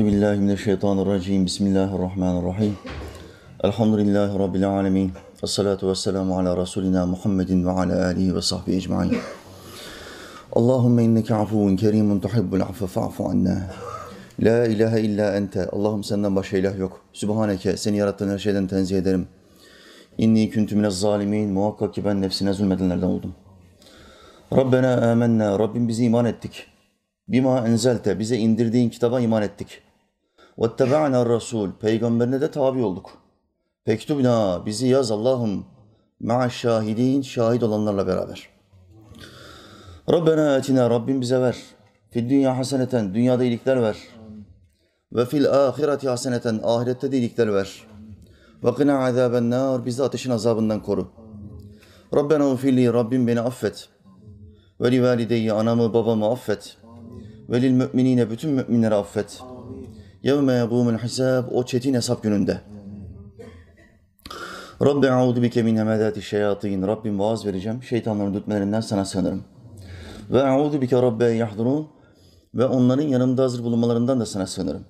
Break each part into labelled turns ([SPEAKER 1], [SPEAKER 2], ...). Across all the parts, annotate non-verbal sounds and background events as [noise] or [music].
[SPEAKER 1] Euzu billahi mineşşeytanirracim. Bismillahirrahmanirrahim. Elhamdülillahi rabbil alamin. Essalatu vesselamu ala rasulina Muhammedin ve ala alihi ve sahbihi ecmaîn. Allahümme inneke afuvun kerimun tuhibbul affe fa'fu anna. La ilahe illa ente. Allah'ım senden başka ilah yok. Sübhaneke seni yarattığın her şeyden tenzih ederim. İnni küntü minez zalimin. Muhakkak ki ben nefsine zulmedenlerden oldum. Rabbena amennâ. Rabbim bizi iman ettik. Bima enzelte. Bize indirdiğin kitaba iman ettik. Vettebe'na rasul. Peygamberine de tabi olduk. Pektubna. Bizi yaz Allah'ım. Ma'a şahidin. Şahit olanlarla beraber. Rabbena atina. Rabbim bize ver. Fid dünya haseneten. Dünyada iyilikler ver. Ve fil ahireti haseneten. Ahirette de iyilikler ver. Ve qina azaben nar. Bizi ateşin azabından koru. Rabbena ufilli. Rabbim beni affet. Ve li. Anamı babamı affet. Ve lil müminine. Bütün müminleri affet. Yevme yegûmul hisab. O çetin hesap gününde. Rabbi a'udu bike min hemedati şeyatin. Rabbim vaaz vereceğim. Şeytanların dürtmelerinden sana sığınırım. Ve a'udu bike rabbe yahdurun. Ve onların yanımda hazır bulunmalarından da sana sığınırım.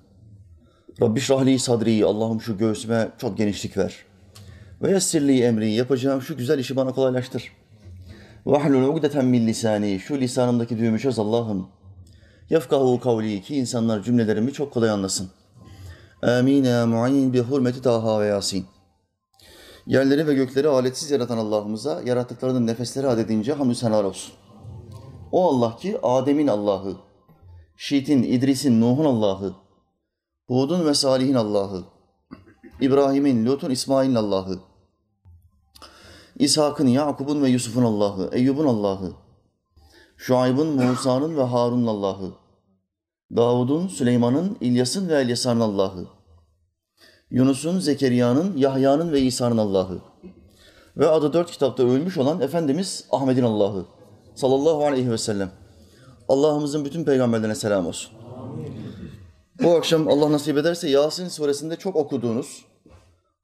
[SPEAKER 1] Rabbi şrahli sadri. Allah'ım şu göğsüme çok genişlik ver. Ve yessirli emri. Yapacağım şu güzel işi bana kolaylaştır. Ve ahlul ugdeten min lisani. Şu lisanımdaki düğümü çöz Allah'ım. Yefkahu kavli. Ki insanlar cümlelerimi çok kolay anlasın. Amin ya mu'in bi hurmeti Taha ve Yasin. Yerleri ve gökleri aletsiz yaratan Allah'ımıza yarattıklarının nefesleri adedince hamdü senalar olsun. O Allah ki Adem'in Allah'ı, Şit'in, İdris'in, Nuh'un Allah'ı, Hud'un ve Salih'in Allah'ı, İbrahim'in, Lut'un, İsmail'in Allah'ı, İshak'ın, Yakub'un ve Yusuf'un Allah'ı, Eyyub'un Allah'ı, Şuayb'ın, Musa'nın ve Harun'un Allah'ı, Davud'un, Süleyman'ın, İlyas'ın ve Elyasa'nın Allah'ı, Yunus'un, Zekeriya'nın, Yahya'nın ve İsa'nın Allah'ı ve adı dört kitapta ölmüş olan Efendimiz Ahmet'in Allah'ı sallallahu aleyhi ve sellem. Allah'ımızın bütün peygamberlerine selam olsun. Bu akşam Allah nasip ederse Yasin suresinde çok okuduğunuz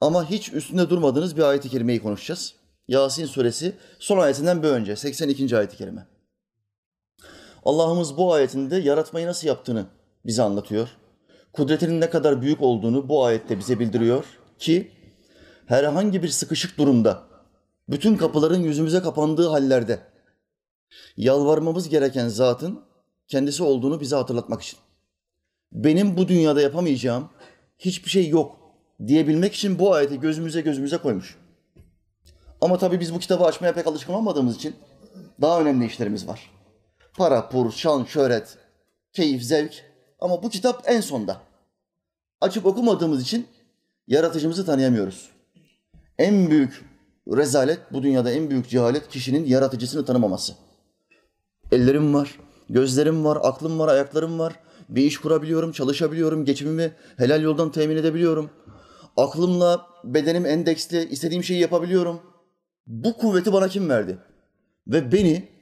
[SPEAKER 1] ama hiç üstünde durmadığınız bir ayet-i kerimeyi konuşacağız. Yasin suresi son ayetinden bir önce 82. ayet-i kerime. Allah'ımız bu ayetinde yaratmayı nasıl yaptığını bize anlatıyor. Kudretinin ne kadar büyük olduğunu bu ayette bize bildiriyor ki herhangi bir sıkışık durumda bütün kapıların yüzümüze kapandığı hallerde yalvarmamız gereken zatın kendisi olduğunu bize hatırlatmak için. Benim bu dünyada yapamayacağım hiçbir şey yok diyebilmek için bu ayeti gözümüze gözümüze koymuş. Ama tabii biz bu kitabı açmaya pek alışkın olmadığımız için daha önemli işlerimiz var. Para, pur, şan, şöhret, keyif, zevk. Ama bu kitap en sonda. Açıp okumadığımız için yaratıcımızı tanıyamıyoruz. En büyük rezalet, bu dünyada en büyük cehalet kişinin yaratıcısını tanımaması. Ellerim var, gözlerim var, aklım var, ayaklarım var. Bir iş kurabiliyorum, çalışabiliyorum, geçimimi helal yoldan temin edebiliyorum. Aklımla bedenim endeksli, istediğim şeyi yapabiliyorum. Bu kuvveti bana kim verdi? Ve beni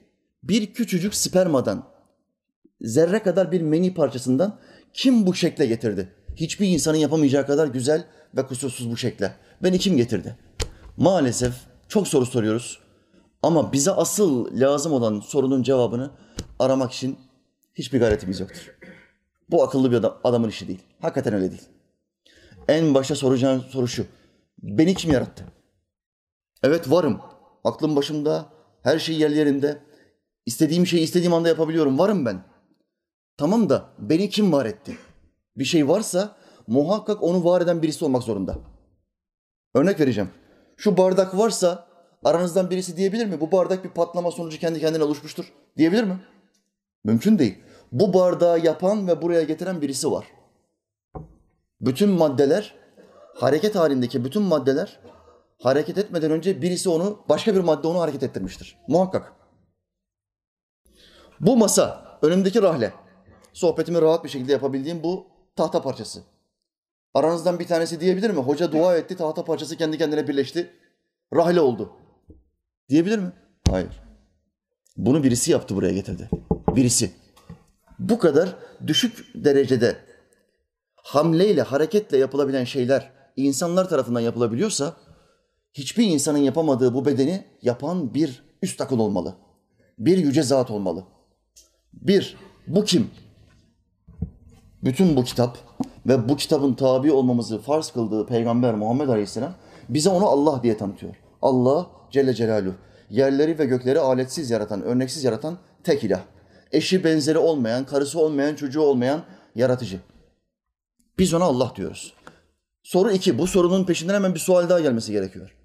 [SPEAKER 1] bir küçücük spermadan, zerre kadar bir meni parçasından kim bu şekle getirdi? Hiçbir insanın yapamayacağı kadar güzel ve kusursuz bu şekle. Beni kim getirdi? Maalesef çok soru soruyoruz. Ama bize asıl lazım olan sorunun cevabını aramak için hiçbir gayretimiz yoktur. Bu akıllı bir adam, adamın işi değil. Hakikaten öyle değil. En başta soracağım soru şu. Beni kim yarattı? Evet varım. Aklım başımda. Her şey yerli yerinde. İstediğim şeyi istediğim anda yapabiliyorum. Varım ben. Tamam da beni kim var etti? Bir şey varsa muhakkak onu var eden birisi olmak zorunda. Örnek vereceğim. Şu bardak varsa aranızdan birisi diyebilir mi? Bu bardak bir patlama sonucu kendi kendine oluşmuştur. Diyebilir mi? Mümkün değil. Bu bardağı yapan ve buraya getiren birisi var. Bütün maddeler, hareket halindeki bütün maddeler hareket etmeden önce birisi onu, başka bir madde onu hareket ettirmiştir. Muhakkak. Bu masa, önümdeki rahle. Sohbetimi rahat bir şekilde yapabildiğim bu tahta parçası. Aranızdan bir tanesi diyebilir mi? Hoca dua etti, tahta parçası kendi kendine birleşti. Rahle oldu. Diyebilir mi? Hayır. Bunu birisi yaptı buraya getirdi. Birisi. Bu kadar düşük derecede hamleyle, hareketle yapılabilen şeyler insanlar tarafından yapılabiliyorsa hiçbir insanın yapamadığı bu bedeni yapan bir üst akıl olmalı. Bir yüce zat olmalı. Bir, bu kim? Bütün bu kitap ve bu kitabın tabi olmamızı farz kıldığı Peygamber Muhammed Aleyhisselam bize onu Allah diye tanıtıyor. Allah Celle Celaluhu. Yerleri ve gökleri aletsiz yaratan, örneksiz yaratan tek ilah. Eşi benzeri olmayan, karısı olmayan, çocuğu olmayan yaratıcı. Biz ona Allah diyoruz. Soru iki. Bu sorunun peşinden hemen bir sual daha gelmesi gerekiyor.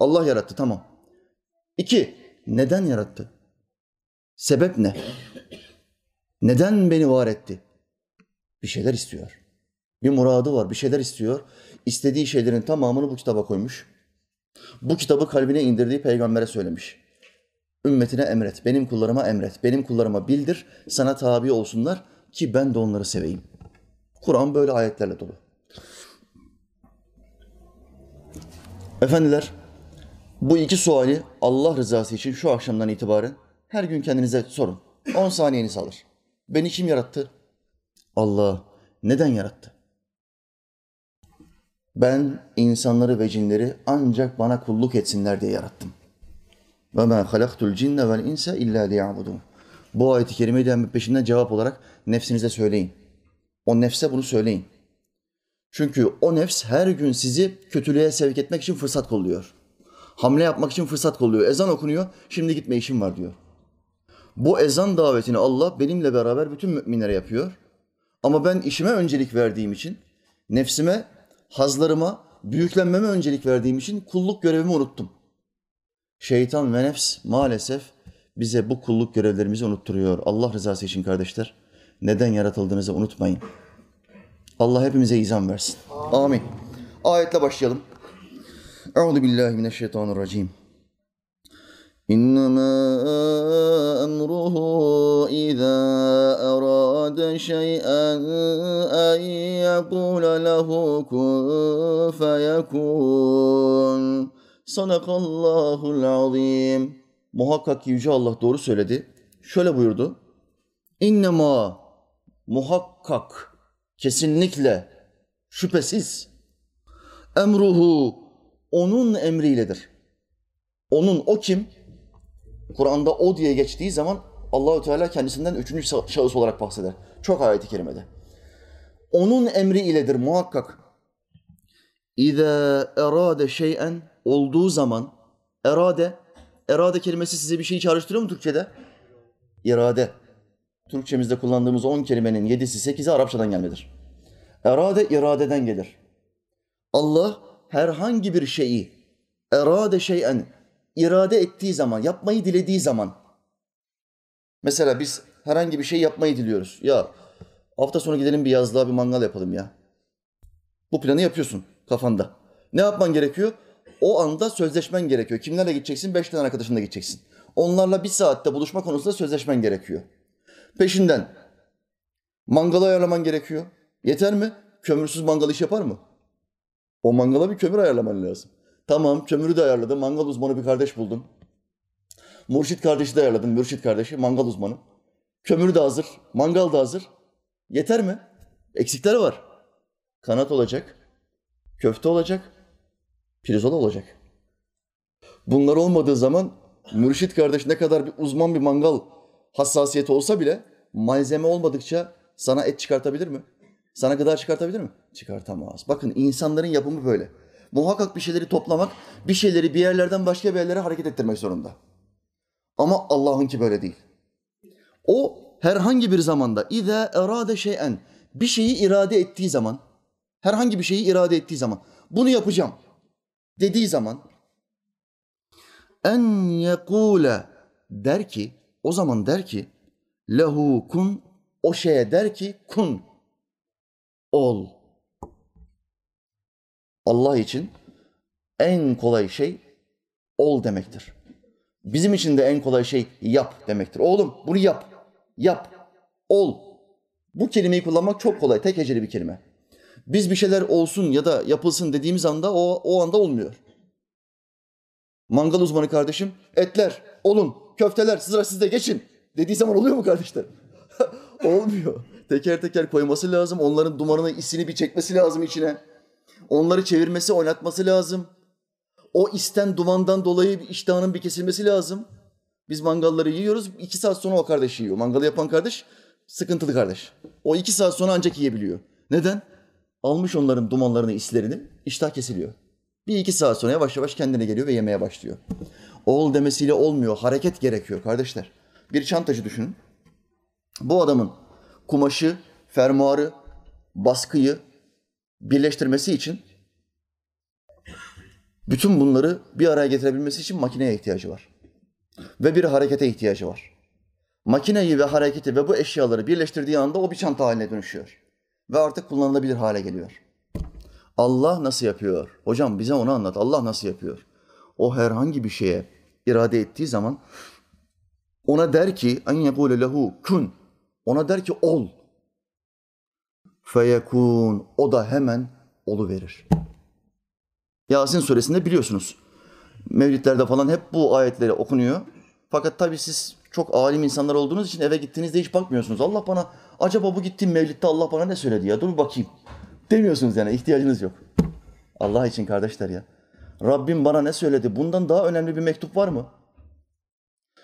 [SPEAKER 1] Allah yarattı tamam. İki. Neden yarattı? Sebep ne? Neden beni var etti? Bir şeyler istiyor. Bir muradı var, bir şeyler istiyor. İstediği şeylerin tamamını bu kitaba koymuş. Bu kitabı kalbine indirdiği peygambere söylemiş. Ümmetine emret, benim kullarıma emret, benim kullarıma bildir, sana tabi olsunlar ki ben de onları seveyim. Kur'an böyle ayetlerle dolu. Efendiler, bu iki suali Allah rızası için şu akşamdan itibaren her gün kendinize sorun. 10 saniyeniz alır. Beni kim yarattı? Allah. Neden yarattı? Ben insanları ve cinleri ancak bana kulluk etsinler diye yarattım. Ve ma halaktul cinne vel insa illa liya'budun. Bu ayeti kerimeyi de peşinden cevap olarak nefsinize söyleyin. O nefse bunu söyleyin. Çünkü o nefs her gün sizi kötülüğe sevk etmek için fırsat kolluyor. Hamle yapmak için fırsat kolluyor. Ezan okunuyor, şimdi gitme işim var diyor. Bu ezan davetini Allah benimle beraber bütün müminlere yapıyor. Ama ben işime öncelik verdiğim için, nefsime, hazlarıma, büyüklenmeme öncelik verdiğim için kulluk görevimi unuttum. Şeytan ve nefs maalesef bize bu kulluk görevlerimizi unutturuyor. Allah rızası için kardeşler, neden yaratıldığınızı unutmayın. Allah hepimize izan versin. Amin. Ayetle başlayalım. Euzu billahi mineşşeytanirracim. إنما أمره إذا أراد شيئا أن يقول له كن فيكون صدق الله العظيم Muhakkak ki Yüce Allah doğru söyledi. Şöyle buyurdu. İnnema muhakkak kesinlikle şüphesiz emruhu onun emriyledir. Onun o kim? Kur'an'da o diye geçtiği zaman Allahü Teala kendisinden üçüncü şahıs olarak bahseder. Çok ayeti kerimede. Onun emri iledir muhakkak. İza erade şey'en olduğu zaman erade erade kelimesi size bir şey çağrıştırıyor mu Türkçe'de? İrade. Türkçemizde kullandığımız on kelimenin yedisi sekizi Arapçadan gelmedir. Erade iradeden gelir. Allah herhangi bir şeyi erade şeyen irade ettiği zaman, yapmayı dilediği zaman mesela biz herhangi bir şey yapmayı diliyoruz. Ya hafta sonu gidelim bir yazlığa bir mangal yapalım ya. Bu planı yapıyorsun kafanda. Ne yapman gerekiyor? O anda sözleşmen gerekiyor. Kimlerle gideceksin? Beş tane arkadaşınla gideceksin. Onlarla bir saatte buluşma konusunda sözleşmen gerekiyor. Peşinden mangalı ayarlaman gerekiyor. Yeter mi? Kömürsüz mangal iş yapar mı? O mangala bir kömür ayarlaman lazım. Tamam kömürü de ayarladım. Mangal uzmanı bir kardeş buldum. Murşit kardeşi de ayarladım. Mürşit kardeşi mangal uzmanı. Kömür de hazır. Mangal da hazır. Yeter mi? Eksikler var. Kanat olacak. Köfte olacak. Pirzola olacak. Bunlar olmadığı zaman mürşit kardeş ne kadar bir uzman bir mangal hassasiyeti olsa bile malzeme olmadıkça sana et çıkartabilir mi? Sana gıda çıkartabilir mi? Çıkartamaz. Bakın insanların yapımı böyle. Muhakkak bir şeyleri toplamak, bir şeyleri bir yerlerden başka bir yerlere hareket ettirmek zorunda. Ama Allah'ınki böyle değil. O herhangi bir zamanda İza erade şeyen bir şeyi irade ettiği zaman, herhangi bir şeyi irade ettiği zaman, bunu yapacağım dediği zaman en yekule der ki, o zaman der ki lehu kun o şeye der ki kun ol. Allah için en kolay şey ol demektir. Bizim için de en kolay şey yap demektir. Oğlum bunu yap. Yap. Ol. Bu kelimeyi kullanmak çok kolay. Tek heceli bir kelime. Biz bir şeyler olsun ya da yapılsın dediğimiz anda o, o anda olmuyor. Mangal uzmanı kardeşim etler, olun, köfteler sıra sizde geçin dediği zaman oluyor mu kardeşler? [laughs] Olmuyor. Teker teker koyması lazım. Onların dumanını, isini bir çekmesi lazım içine. Onları çevirmesi, oynatması lazım. O isten dumandan dolayı iştahının bir kesilmesi lazım. Biz mangalları yiyoruz. iki saat sonra o kardeş yiyor. Mangalı yapan kardeş sıkıntılı kardeş. O iki saat sonra ancak yiyebiliyor. Neden? almış onların dumanlarını, islerini, iştah kesiliyor. Bir iki saat sonra yavaş yavaş kendine geliyor ve yemeye başlıyor. Oğul demesiyle olmuyor, hareket gerekiyor kardeşler. Bir çantacı düşünün. Bu adamın kumaşı, fermuarı, baskıyı birleştirmesi için bütün bunları bir araya getirebilmesi için makineye ihtiyacı var. Ve bir harekete ihtiyacı var. Makineyi ve hareketi ve bu eşyaları birleştirdiği anda o bir çanta haline dönüşüyor. Ve artık kullanılabilir hale geliyor. Allah nasıl yapıyor? Hocam bize onu anlat. Allah nasıl yapıyor? O herhangi bir şeye irade ettiği zaman ona der ki en yekule lehu kun. Ona der ki ol. Feyekun. O da hemen olu verir. Yasin suresinde biliyorsunuz. Mevlitlerde falan hep bu ayetleri okunuyor. Fakat tabii siz çok alim insanlar olduğunuz için eve gittiğinizde hiç bakmıyorsunuz. Allah bana acaba bu gittiğim mevlitte Allah bana ne söyledi ya dur bir bakayım. Demiyorsunuz yani ihtiyacınız yok. Allah için kardeşler ya. Rabbim bana ne söyledi? Bundan daha önemli bir mektup var mı?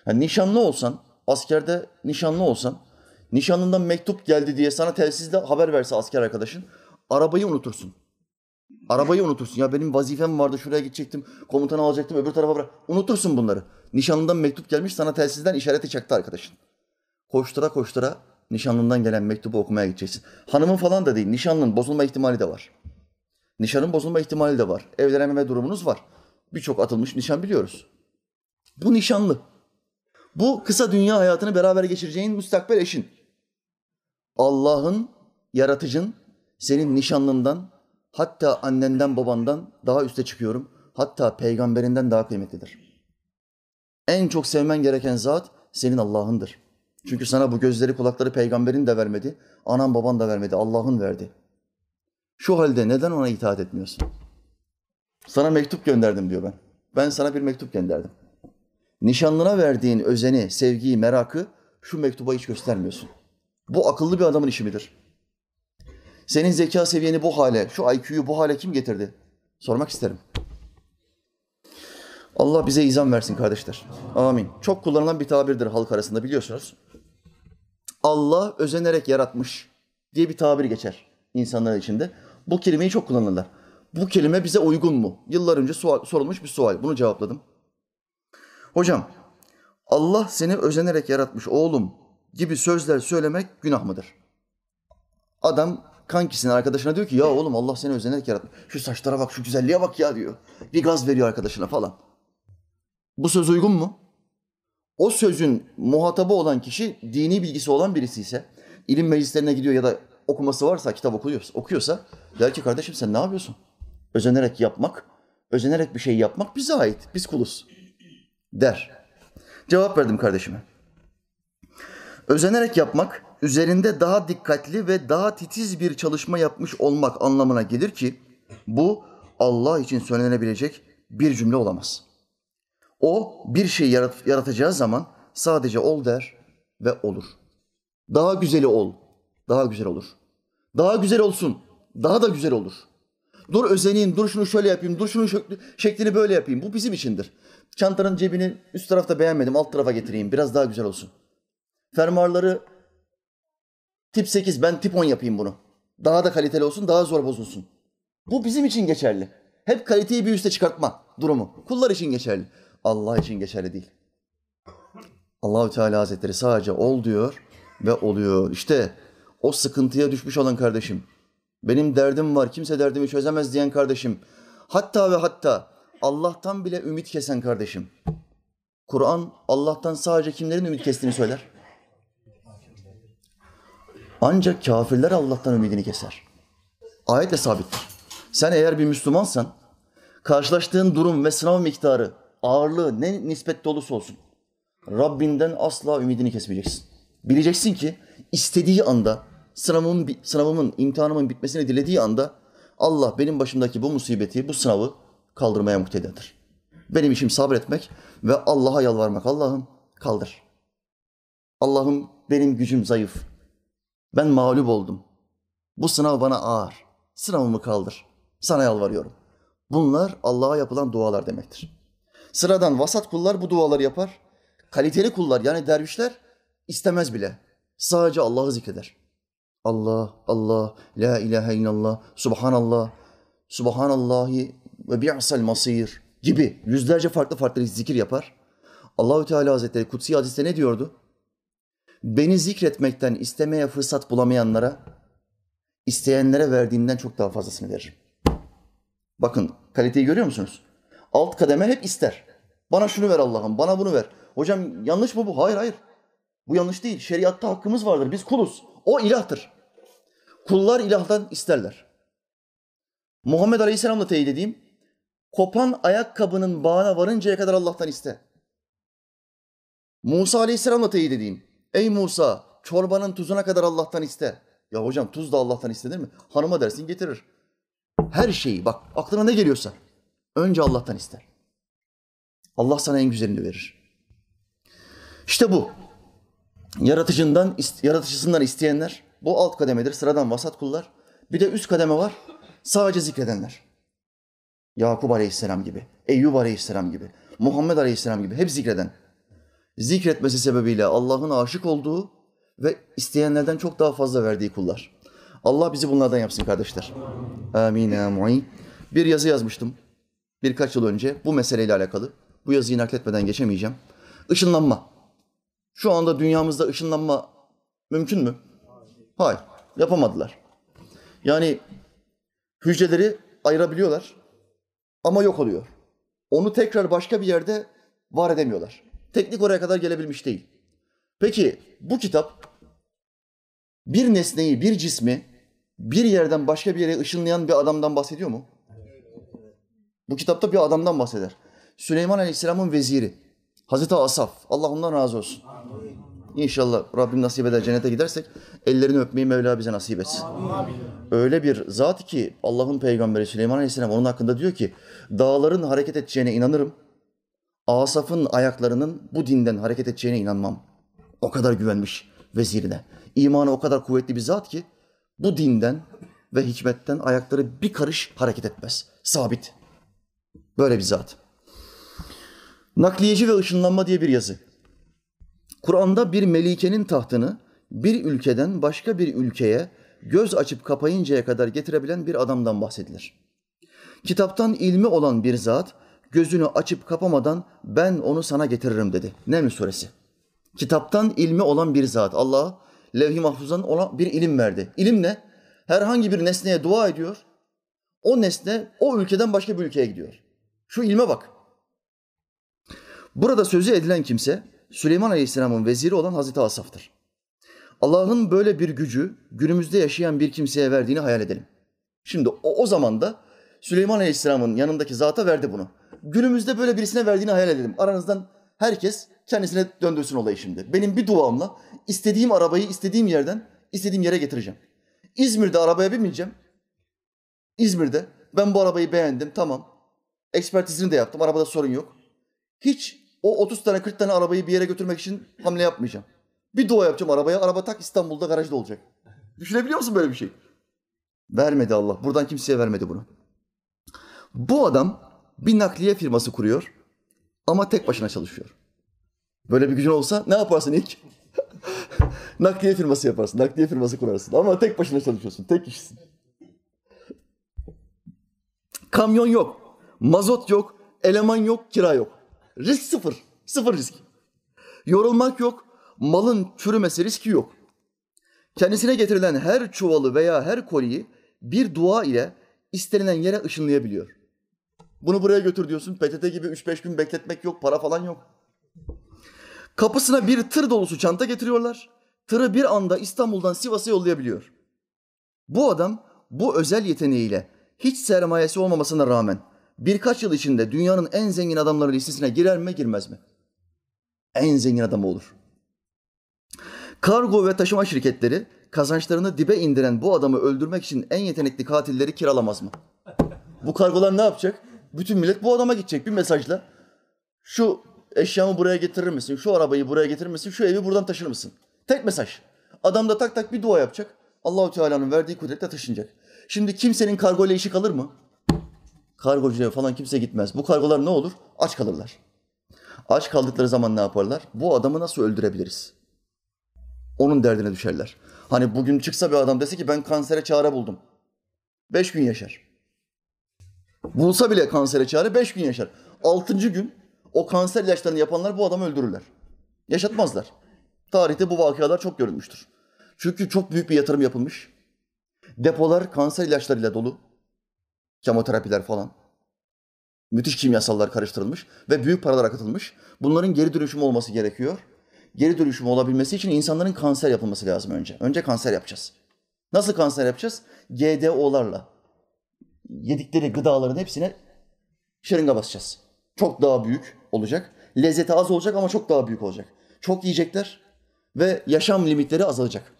[SPEAKER 1] Yani nişanlı olsan, askerde nişanlı olsan, nişanlından mektup geldi diye sana telsizde haber verse asker arkadaşın, arabayı unutursun. Arabayı unutursun. Ya benim vazifem vardı, şuraya gidecektim, komutanı alacaktım, öbür tarafa bırak. Unutursun bunları. Nişanlından mektup gelmiş, sana telsizden işareti çaktı arkadaşın. Koştura koştura nişanlından gelen mektubu okumaya gideceksin. Hanımın falan da değil, nişanlının bozulma ihtimali de var. Nişanın bozulma ihtimali de var. Evlenememe durumunuz var. Birçok atılmış nişan biliyoruz. Bu nişanlı. Bu kısa dünya hayatını beraber geçireceğin müstakbel eşin. Allah'ın, yaratıcın, senin nişanlından, hatta annenden babandan daha üste çıkıyorum. Hatta peygamberinden daha kıymetlidir. En çok sevmen gereken zat senin Allah'ındır. Çünkü sana bu gözleri kulakları peygamberin de vermedi, anan baban da vermedi, Allah'ın verdi. Şu halde neden ona itaat etmiyorsun? Sana mektup gönderdim diyor ben. Ben sana bir mektup gönderdim. Nişanlına verdiğin özeni, sevgiyi, merakı şu mektuba hiç göstermiyorsun. Bu akıllı bir adamın işi midir? Senin zeka seviyeni bu hale, şu IQ'yu bu hale kim getirdi? Sormak isterim. Allah bize izan versin kardeşler. Amin. Çok kullanılan bir tabirdir halk arasında biliyorsunuz. Allah özenerek yaratmış diye bir tabir geçer insanlar içinde. Bu kelimeyi çok kullanırlar. Bu kelime bize uygun mu? Yıllar önce sorulmuş bir sual. Bunu cevapladım. Hocam, Allah seni özenerek yaratmış oğlum gibi sözler söylemek günah mıdır? Adam kankisine, arkadaşına diyor ki ya oğlum Allah seni özenerek yaratmış. Şu saçlara bak, şu güzelliğe bak ya diyor. Bir gaz veriyor arkadaşına falan. Bu söz uygun mu? O sözün muhatabı olan kişi dini bilgisi olan birisi ise, ilim meclislerine gidiyor ya da okuması varsa, kitap okuyorsa, okuyorsa der ki kardeşim sen ne yapıyorsun? Özenerek yapmak, özenerek bir şey yapmak bize ait. Biz kuluz. Der. Cevap verdim kardeşime. Özenerek yapmak, üzerinde daha dikkatli ve daha titiz bir çalışma yapmış olmak anlamına gelir ki bu Allah için söylenebilecek bir cümle olamaz. O bir şey yarat- yaratacağı zaman sadece ol der ve olur. Daha güzeli ol, daha güzel olur. Daha güzel olsun, daha da güzel olur. Dur özeneyim, dur şunu şöyle yapayım, dur şunun şekli- şeklini böyle yapayım. Bu bizim içindir. Çantanın cebini üst tarafta beğenmedim, alt tarafa getireyim. Biraz daha güzel olsun. Fermuarları tip 8, ben tip 10 yapayım bunu. Daha da kaliteli olsun, daha zor bozulsun. Bu bizim için geçerli. Hep kaliteyi bir üste çıkartma durumu. Kullar için geçerli. Allah için geçerli değil. Allahü Teala Hazretleri sadece ol diyor ve oluyor. İşte o sıkıntıya düşmüş olan kardeşim. Benim derdim var, kimse derdimi çözemez diyen kardeşim. Hatta ve hatta Allah'tan bile ümit kesen kardeşim. Kur'an Allah'tan sadece kimlerin ümit kestiğini söyler. Ancak kafirler Allah'tan ümidini keser. Ayetle sabittir. Sen eğer bir Müslümansan, karşılaştığın durum ve sınav miktarı, ağırlığı ne nispette olursa olsun, Rabbinden asla ümidini kesmeyeceksin. Bileceksin ki istediği anda, sınavımın, sınavımın, imtihanımın bitmesini dilediği anda Allah benim başımdaki bu musibeti, bu sınavı kaldırmaya muktedirdir. Benim işim sabretmek ve Allah'a yalvarmak. Allah'ım kaldır. Allah'ım benim gücüm zayıf. Ben mağlup oldum. Bu sınav bana ağır. Sınavımı kaldır. Sana yalvarıyorum. Bunlar Allah'a yapılan dualar demektir. Sıradan vasat kullar bu duaları yapar. Kaliteli kullar yani dervişler istemez bile. Sadece Allah'ı zikreder. Allah, Allah, la ilahe illallah, subhanallah, subhanallahi ve bi'sal masir gibi yüzlerce farklı farklı zikir yapar. Allahü Teala Hazretleri kutsi hadiste ne diyordu? Beni zikretmekten istemeye fırsat bulamayanlara, isteyenlere verdiğimden çok daha fazlasını veririm. Bakın kaliteyi görüyor musunuz? Alt kademe hep ister. Bana şunu ver Allah'ım, bana bunu ver. Hocam yanlış mı bu? Hayır hayır. Bu yanlış değil. Şeriatta hakkımız vardır. Biz kuluz. O ilahtır. Kullar ilahtan isterler. Muhammed Aleyhisselam'la teyit edeyim. Kopan ayakkabının bağına varıncaya kadar Allah'tan iste. Musa Aleyhisselam'la teyit edeyim. Ey Musa çorbanın tuzuna kadar Allah'tan iste. Ya hocam tuz da Allah'tan istenir mi? Hanıma dersin getirir. Her şeyi bak aklına ne geliyorsa önce Allah'tan ister. Allah sana en güzelini verir. İşte bu. Yaratıcından, yaratıcısından isteyenler bu alt kademedir. Sıradan vasat kullar. Bir de üst kademe var. Sadece zikredenler. Yakup Aleyhisselam gibi, Eyyub Aleyhisselam gibi, Muhammed Aleyhisselam gibi hep zikreden. Zikretmesi sebebiyle Allah'ın aşık olduğu ve isteyenlerden çok daha fazla verdiği kullar. Allah bizi bunlardan yapsın kardeşler. Amin amin. Bir yazı yazmıştım birkaç yıl önce bu meseleyle alakalı. Bu yazıyı nakletmeden geçemeyeceğim. Işınlanma. Şu anda dünyamızda ışınlanma mümkün mü? Hayır. Yapamadılar. Yani hücreleri ayırabiliyorlar ama yok oluyor. Onu tekrar başka bir yerde var edemiyorlar. Teknik oraya kadar gelebilmiş değil. Peki bu kitap bir nesneyi, bir cismi bir yerden başka bir yere ışınlayan bir adamdan bahsediyor mu? Bu kitapta bir adamdan bahseder. Süleyman Aleyhisselam'ın veziri. Hazreti Asaf. Allah ondan razı olsun. İnşallah Rabbim nasip eder cennete gidersek ellerini öpmeyi Mevla bize nasip etsin. Öyle bir zat ki Allah'ın peygamberi Süleyman Aleyhisselam onun hakkında diyor ki dağların hareket edeceğine inanırım. Asaf'ın ayaklarının bu dinden hareket edeceğine inanmam. O kadar güvenmiş vezirine. İmanı o kadar kuvvetli bir zat ki bu dinden ve hikmetten ayakları bir karış hareket etmez. Sabit. Böyle bir zat. Nakliyeci ve ışınlanma diye bir yazı. Kur'an'da bir melikenin tahtını bir ülkeden başka bir ülkeye göz açıp kapayıncaya kadar getirebilen bir adamdan bahsedilir. Kitaptan ilmi olan bir zat gözünü açıp kapamadan ben onu sana getiririm dedi. Neml suresi. Kitaptan ilmi olan bir zat. Allah levh-i mahfuzdan ona bir ilim verdi. İlim ne? Herhangi bir nesneye dua ediyor. O nesne o ülkeden başka bir ülkeye gidiyor. Şu ilme bak. Burada sözü edilen kimse Süleyman Aleyhisselam'ın veziri olan Hazreti Asaf'tır. Allah'ın böyle bir gücü günümüzde yaşayan bir kimseye verdiğini hayal edelim. Şimdi o, o zaman da Süleyman Aleyhisselam'ın yanındaki zata verdi bunu. Günümüzde böyle birisine verdiğini hayal edelim. Aranızdan herkes kendisine döndürsün olayı şimdi. Benim bir duamla istediğim arabayı istediğim yerden istediğim yere getireceğim. İzmir'de arabaya binmeyeceğim. İzmir'de ben bu arabayı beğendim tamam. Ekspertizini de yaptım arabada sorun yok. Hiç o 30 tane 40 tane arabayı bir yere götürmek için hamle yapmayacağım. Bir dua yapacağım arabaya. Araba tak İstanbul'da garajda olacak. Düşünebiliyor musun böyle bir şey? Vermedi Allah. Buradan kimseye vermedi bunu. Bu adam bir nakliye firması kuruyor ama tek başına çalışıyor. Böyle bir gücün olsa ne yaparsın ilk? [laughs] nakliye firması yaparsın, nakliye firması kurarsın ama tek başına çalışıyorsun, tek kişisin. Kamyon yok, mazot yok, eleman yok, kira yok. Risk sıfır, sıfır risk. Yorulmak yok, malın çürümesi riski yok. Kendisine getirilen her çuvalı veya her koliyi bir dua ile istenilen yere ışınlayabiliyor. Bunu buraya götür diyorsun. PTT gibi 3-5 gün bekletmek yok, para falan yok. Kapısına bir tır dolusu çanta getiriyorlar. Tırı bir anda İstanbul'dan Sivas'a yollayabiliyor. Bu adam bu özel yeteneğiyle hiç sermayesi olmamasına rağmen birkaç yıl içinde dünyanın en zengin adamları listesine girer mi girmez mi? En zengin adamı olur. Kargo ve taşıma şirketleri kazançlarını dibe indiren bu adamı öldürmek için en yetenekli katilleri kiralamaz mı? Bu kargolar ne yapacak? Bütün millet bu adama gidecek bir mesajla. Şu eşyamı buraya getirir misin? Şu arabayı buraya getirir misin? Şu evi buradan taşır mısın? Tek mesaj. Adam da tak tak bir dua yapacak. Allahu Teala'nın verdiği kudretle taşınacak. Şimdi kimsenin kargo ile işi kalır mı? Kargocuya falan kimse gitmez. Bu kargolar ne olur? Aç kalırlar. Aç kaldıkları zaman ne yaparlar? Bu adamı nasıl öldürebiliriz? Onun derdine düşerler. Hani bugün çıksa bir adam dese ki ben kansere çare buldum. Beş gün yaşar. Bulsa bile kansere çare beş gün yaşar. Altıncı gün o kanser ilaçlarını yapanlar bu adamı öldürürler. Yaşatmazlar. Tarihte bu vakalar çok görülmüştür. Çünkü çok büyük bir yatırım yapılmış. Depolar kanser ilaçlarıyla dolu. Kemoterapiler falan. Müthiş kimyasallar karıştırılmış ve büyük paralar akıtılmış. Bunların geri dönüşümü olması gerekiyor. Geri dönüşümü olabilmesi için insanların kanser yapılması lazım önce. Önce kanser yapacağız. Nasıl kanser yapacağız? GDO'larla. Yedikleri gıdaların hepsine şırınga basacağız. Çok daha büyük olacak. Lezzeti az olacak ama çok daha büyük olacak. Çok yiyecekler ve yaşam limitleri azalacak.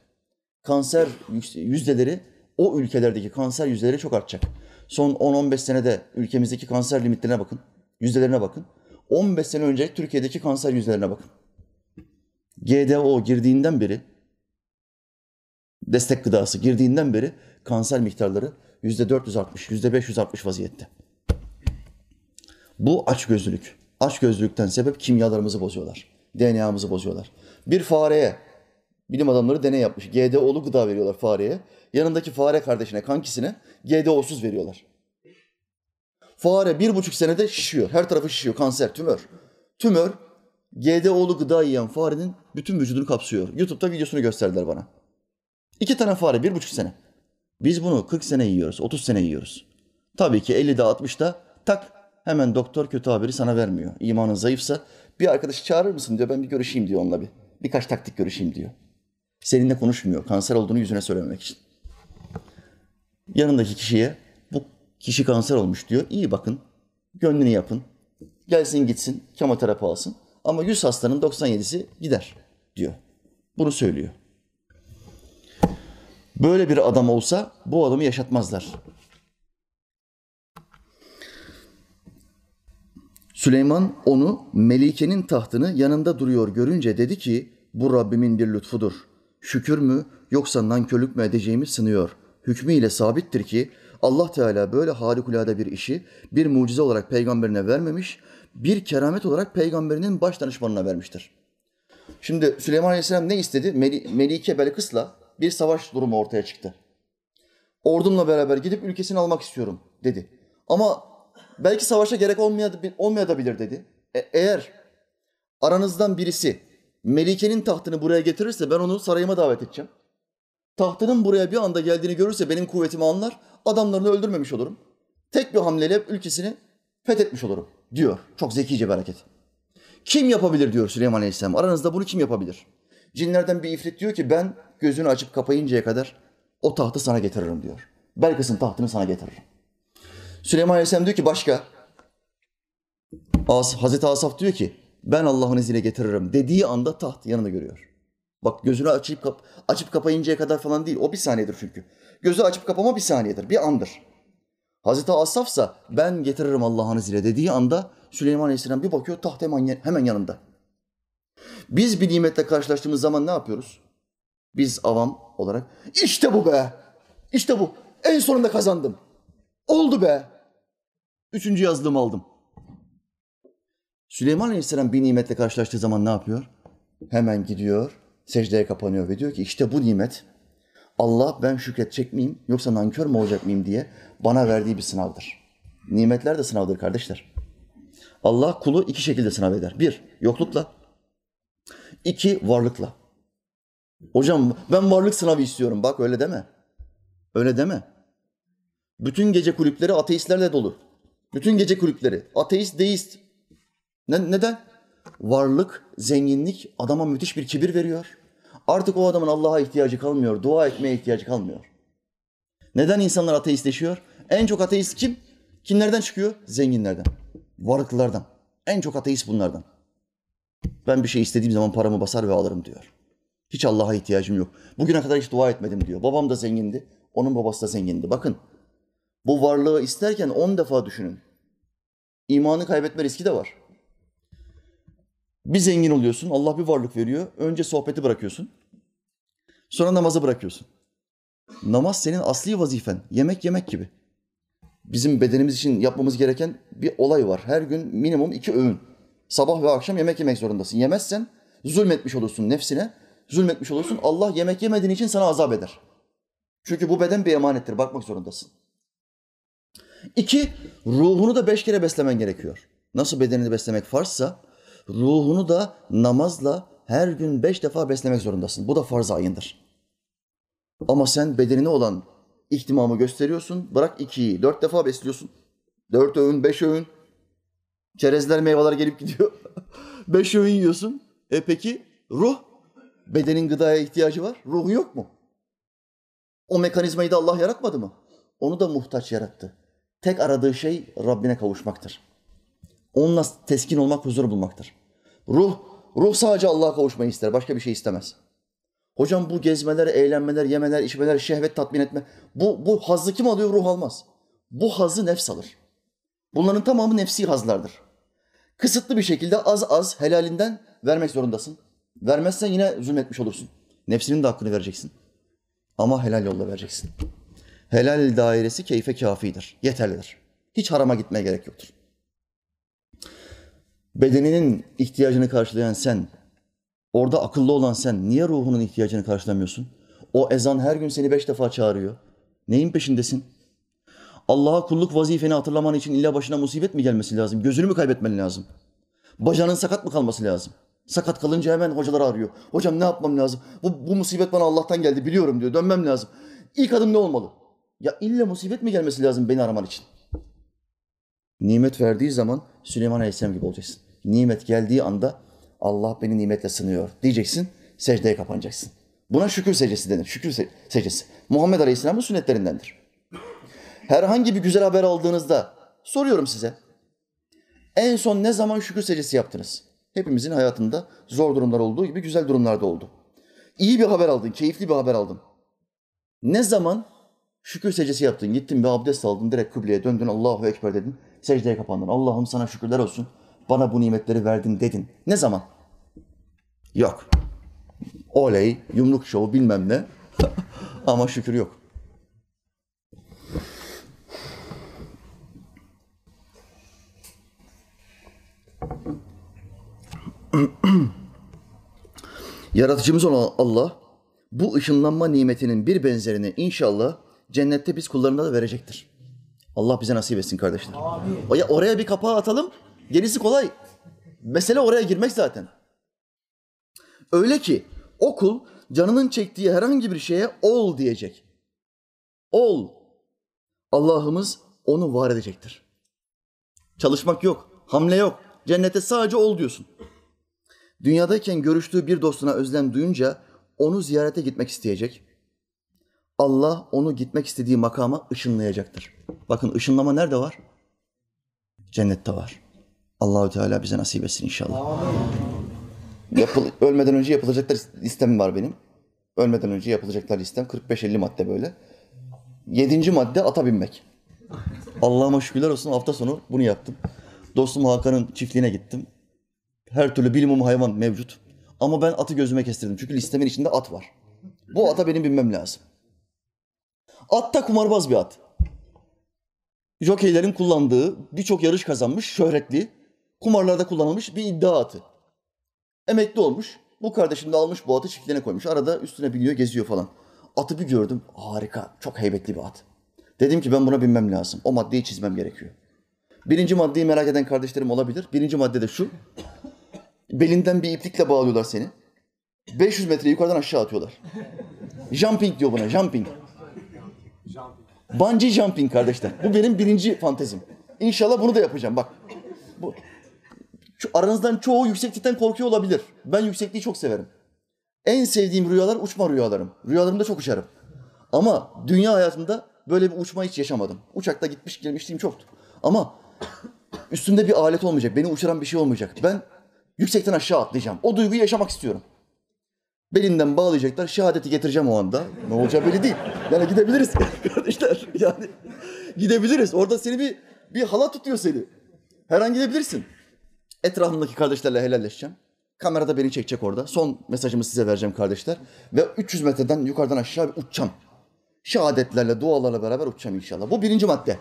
[SPEAKER 1] Kanser yüzdeleri o ülkelerdeki kanser yüzdeleri çok artacak. Son 10-15 senede ülkemizdeki kanser limitlerine bakın. Yüzdelerine bakın. 15 sene önce Türkiye'deki kanser yüzdelerine bakın. GDO girdiğinden beri destek gıdası girdiğinden beri kanser miktarları yüzde 460, yüzde 560 vaziyette. Bu açgözlülük. Açgözlülükten sebep kimyalarımızı bozuyorlar. DNA'mızı bozuyorlar. Bir fareye, bilim adamları deney yapmış. GDO'lu gıda veriyorlar fareye. Yanındaki fare kardeşine, kankisine GDO'suz veriyorlar. Fare bir buçuk senede şişiyor. Her tarafı şişiyor. Kanser, tümör. Tümör, GDO'lu gıda yiyen farenin bütün vücudunu kapsıyor. YouTube'da videosunu gösterdiler bana. İki tane fare, bir buçuk sene. Biz bunu 40 sene yiyoruz, 30 sene yiyoruz. Tabii ki 50'de 60'da tak hemen doktor kötü haberi sana vermiyor. İmanın zayıfsa bir arkadaşı çağırır mısın diyor. Ben bir görüşeyim diyor onunla bir. Birkaç taktik görüşeyim diyor. Seninle konuşmuyor. Kanser olduğunu yüzüne söylememek için. Yanındaki kişiye bu kişi kanser olmuş diyor. İyi bakın. Gönlünü yapın. Gelsin gitsin. Kemoterapi alsın. Ama 100 hastanın 97'si gider diyor. Bunu söylüyor. Böyle bir adam olsa bu adamı yaşatmazlar. Süleyman onu Melike'nin tahtını yanında duruyor görünce dedi ki bu Rabbimin bir lütfudur. Şükür mü yoksa nankörlük mü edeceğimi sınıyor. Hükmü ile sabittir ki Allah Teala böyle harikulade bir işi bir mucize olarak peygamberine vermemiş, bir keramet olarak peygamberinin baş danışmanına vermiştir. Şimdi Süleyman Aleyhisselam ne istedi? Melike Belkıs'la bir savaş durumu ortaya çıktı. Ordumla beraber gidip ülkesini almak istiyorum dedi. Ama belki savaşa gerek olmayabilir dedi. E, eğer aranızdan birisi Melike'nin tahtını buraya getirirse ben onu sarayıma davet edeceğim. Tahtının buraya bir anda geldiğini görürse benim kuvvetimi anlar, adamlarını öldürmemiş olurum. Tek bir hamleyle ülkesini fethetmiş olurum diyor. Çok zekice bir hareket. Kim yapabilir diyor Süleyman Aleyhisselam. Aranızda bunu kim yapabilir? Cinlerden bir ifrit diyor ki ben gözünü açıp kapayıncaya kadar o tahtı sana getiririm diyor. Belkıs'ın tahtını sana getiririm. Süleyman Aleyhisselam diyor ki başka. As, Hazreti Asaf diyor ki ben Allah'ın izniyle getiririm dediği anda taht yanında görüyor. Bak gözünü açıp, kap açıp kapayıncaya kadar falan değil. O bir saniyedir çünkü. Gözü açıp kapama bir saniyedir. Bir andır. Hazreti Asaf'sa ben getiririm Allah'ın izniyle dediği anda Süleyman Aleyhisselam bir bakıyor taht hemen, hemen yanında. Biz bir nimetle karşılaştığımız zaman ne yapıyoruz? Biz avam olarak işte bu be. İşte bu. En sonunda kazandım. Oldu be. Üçüncü yazılımı aldım. Süleyman Aleyhisselam bir nimetle karşılaştığı zaman ne yapıyor? Hemen gidiyor, secdeye kapanıyor ve diyor ki işte bu nimet Allah ben şükredecek miyim yoksa nankör mü olacak mıyım diye bana verdiği bir sınavdır. Nimetler de sınavdır kardeşler. Allah kulu iki şekilde sınav eder. Bir, yoklukla. İki varlıkla. Hocam ben varlık sınavı istiyorum. Bak öyle deme. Öyle deme. Bütün gece kulüpleri ateistlerle dolu. Bütün gece kulüpleri ateist, deist. Ne, neden? Varlık, zenginlik adama müthiş bir kibir veriyor. Artık o adamın Allah'a ihtiyacı kalmıyor, dua etmeye ihtiyacı kalmıyor. Neden insanlar ateistleşiyor? En çok ateist kim? Kimlerden çıkıyor? Zenginlerden, varlıklılardan. En çok ateist bunlardan. Ben bir şey istediğim zaman paramı basar ve alırım diyor. Hiç Allah'a ihtiyacım yok. Bugüne kadar hiç dua etmedim diyor. Babam da zengindi, onun babası da zengindi. Bakın bu varlığı isterken on defa düşünün. İmanı kaybetme riski de var. Bir zengin oluyorsun, Allah bir varlık veriyor. Önce sohbeti bırakıyorsun. Sonra namazı bırakıyorsun. Namaz senin asli vazifen. Yemek yemek gibi. Bizim bedenimiz için yapmamız gereken bir olay var. Her gün minimum iki öğün. Sabah ve akşam yemek yemek zorundasın. Yemezsen zulmetmiş olursun nefsine. zulmetmiş olursun. Allah yemek yemediğin için sana azap eder. Çünkü bu beden bir emanettir. Bakmak zorundasın. İki, ruhunu da beş kere beslemen gerekiyor. Nasıl bedenini beslemek farzsa, ruhunu da namazla her gün beş defa beslemek zorundasın. Bu da farz ayındır. Ama sen bedenine olan ihtimamı gösteriyorsun. Bırak ikiyi, dört defa besliyorsun. Dört öğün, beş öğün. Çerezler, meyveler gelip gidiyor. [laughs] beş öğün yiyorsun. E peki ruh? Bedenin gıdaya ihtiyacı var. Ruhu yok mu? O mekanizmayı da Allah yaratmadı mı? Onu da muhtaç yarattı. Tek aradığı şey Rabbine kavuşmaktır. Onunla teskin olmak, huzur bulmaktır. Ruh, ruh sadece Allah'a kavuşmayı ister. Başka bir şey istemez. Hocam bu gezmeler, eğlenmeler, yemeler, içmeler, şehvet tatmin etme. Bu, bu hazzı kim alıyor? Ruh almaz. Bu hazzı nefs alır. Bunların tamamı nefsi hazlardır. Kısıtlı bir şekilde az az helalinden vermek zorundasın. Vermezsen yine zulmetmiş olursun. Nefsinin de hakkını vereceksin. Ama helal yolla vereceksin. Helal dairesi keyfe kafidir. Yeterlidir. Hiç harama gitmeye gerek yoktur. Bedeninin ihtiyacını karşılayan sen, orada akıllı olan sen niye ruhunun ihtiyacını karşılamıyorsun? O ezan her gün seni beş defa çağırıyor. Neyin peşindesin? Allah'a kulluk vazifeni hatırlaman için illa başına musibet mi gelmesi lazım? Gözünü mü kaybetmen lazım? Bacağının sakat mı kalması lazım? Sakat kalınca hemen hocaları arıyor. Hocam ne yapmam lazım? Bu, bu musibet bana Allah'tan geldi biliyorum diyor. Dönmem lazım. İlk adım ne olmalı? Ya illa musibet mi gelmesi lazım beni araman için? Nimet verdiği zaman Süleyman Aleyhisselam gibi olacaksın. Nimet geldiği anda Allah beni nimetle sınıyor diyeceksin. Secdeye kapanacaksın. Buna şükür secdesi denir. Şükür secdesi. Muhammed Aleyhisselam'ın sünnetlerindendir. Herhangi bir güzel haber aldığınızda soruyorum size. En son ne zaman şükür secdesi yaptınız? Hepimizin hayatında zor durumlar olduğu gibi güzel durumlar da oldu. İyi bir haber aldın, keyifli bir haber aldın. Ne zaman şükür secdesi yaptın, gittin bir abdest aldın, direkt kıbleye döndün, Allahu Ekber dedin, secdeye kapandın. Allah'ım sana şükürler olsun, bana bu nimetleri verdin dedin. Ne zaman? Yok. Oley, yumruk şovu bilmem ne. [laughs] Ama şükür yok. [clears throat] Yaratıcımız olan Allah bu ışınlanma nimetinin bir benzerini inşallah cennette biz kullarına da verecektir. Allah bize nasip etsin kardeşler. Amin. Oraya bir kapağı atalım. Gerisi kolay. Mesele oraya girmek zaten. Öyle ki o kul canının çektiği herhangi bir şeye ol diyecek. Ol. Allah'ımız onu var edecektir. Çalışmak yok, hamle yok. Cennete sadece ol diyorsun. Dünyadayken görüştüğü bir dostuna özlem duyunca onu ziyarete gitmek isteyecek. Allah onu gitmek istediği makama ışınlayacaktır. Bakın ışınlama nerede var? Cennette var. Allahü Teala bize nasip etsin inşallah. Yapıl, ölmeden önce yapılacaklar listem var benim. Ölmeden önce yapılacaklar listem 45-50 madde böyle. Yedinci madde ata binmek. Allah'ıma şükürler olsun hafta sonu bunu yaptım. Dostum Hakan'ın çiftliğine gittim. Her türlü bilimum hayvan mevcut. Ama ben atı gözüme kestirdim. Çünkü listemin içinde at var. Bu ata benim binmem lazım. At da kumarbaz bir at. Jokeylerin kullandığı, birçok yarış kazanmış, şöhretli, kumarlarda kullanılmış bir iddia atı. Emekli olmuş. Bu kardeşim de almış bu atı çiftliğine koymuş. Arada üstüne biniyor, geziyor falan. Atı bir gördüm. Harika, çok heybetli bir at. Dedim ki ben buna binmem lazım. O maddeyi çizmem gerekiyor. Birinci maddeyi merak eden kardeşlerim olabilir. Birinci madde de şu. Belinden bir iplikle bağlıyorlar seni. 500 metre yukarıdan aşağı atıyorlar. Jumping diyor buna, jumping. Bungee jumping kardeşler. Bu benim birinci fantezim. İnşallah bunu da yapacağım bak. Bu, şu aranızdan çoğu yükseklikten korkuyor olabilir. Ben yüksekliği çok severim. En sevdiğim rüyalar uçma rüyalarım. Rüyalarımda çok uçarım. Ama dünya hayatımda böyle bir uçma hiç yaşamadım. Uçakta gitmiş gelmişliğim çoktu. Ama üstümde bir alet olmayacak. Beni uçuran bir şey olmayacak. Ben yüksekten aşağı atlayacağım. O duyguyu yaşamak istiyorum. Belinden bağlayacaklar. Şehadeti getireceğim o anda. Ne olacağı belli değil. Yani gidebiliriz [laughs] kardeşler. Yani gidebiliriz. Orada seni bir bir hala tutuyor seni. Her an gidebilirsin. Etrafımdaki kardeşlerle helalleşeceğim. Kamerada beni çekecek orada. Son mesajımı size vereceğim kardeşler. Ve 300 metreden yukarıdan aşağı uçacağım. Şehadetlerle, dualarla beraber uçacağım inşallah. Bu birinci madde.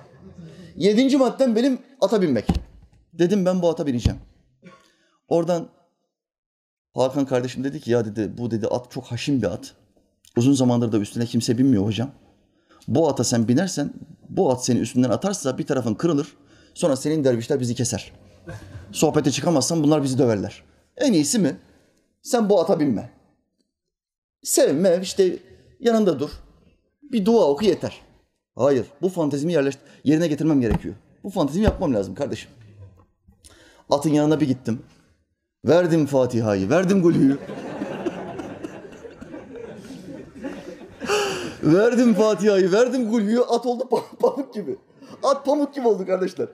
[SPEAKER 1] Yedinci maddem benim ata binmek. Dedim ben bu ata bineceğim. Oradan Hakan kardeşim dedi ki ya dedi bu dedi at çok haşim bir at. Uzun zamandır da üstüne kimse binmiyor hocam. Bu ata sen binersen bu at seni üstünden atarsa bir tarafın kırılır. Sonra senin dervişler bizi keser. Sohbete çıkamazsan bunlar bizi döverler. En iyisi mi? Sen bu ata binme. Sevme işte yanında dur. Bir dua oku yeter. Hayır bu fantezimi yerleştir yerine getirmem gerekiyor. Bu fantezimi yapmam lazım kardeşim. Atın yanına bir gittim. Verdim Fatiha'yı, verdim golüyü. verdim Fatiha'yı, verdim golüyü. At oldu pa- pamuk gibi. At pamuk gibi oldu kardeşler.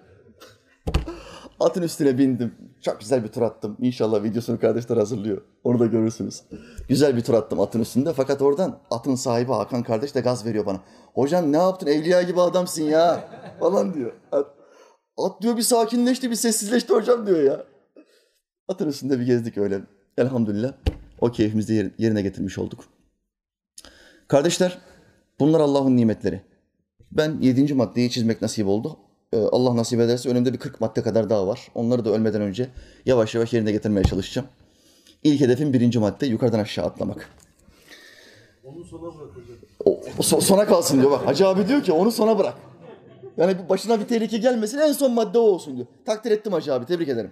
[SPEAKER 1] Atın üstüne bindim. Çok güzel bir tur attım. İnşallah videosunu kardeşler hazırlıyor. Onu da görürsünüz. Güzel bir tur attım atın üstünde. Fakat oradan atın sahibi Hakan kardeş de gaz veriyor bana. Hocam ne yaptın? Evliya gibi adamsın ya. Falan diyor. At, at diyor bir sakinleşti, bir sessizleşti hocam diyor ya. Atın üstünde bir gezdik öyle. Elhamdülillah. O keyfimizi yer- yerine getirmiş olduk. Kardeşler, bunlar Allah'ın nimetleri. Ben yedinci maddeyi çizmek nasip oldu. Ee, Allah nasip ederse önümde bir 40 madde kadar daha var. Onları da ölmeden önce yavaş yavaş yerine getirmeye çalışacağım. İlk hedefim birinci madde yukarıdan aşağı atlamak.
[SPEAKER 2] Onu sona bırakacak.
[SPEAKER 1] O, o so- sona kalsın diyor bak. Hacı abi diyor ki onu sona bırak. Yani başına bir tehlike gelmesin en son madde o olsun diyor. Takdir ettim Hacı abi tebrik ederim.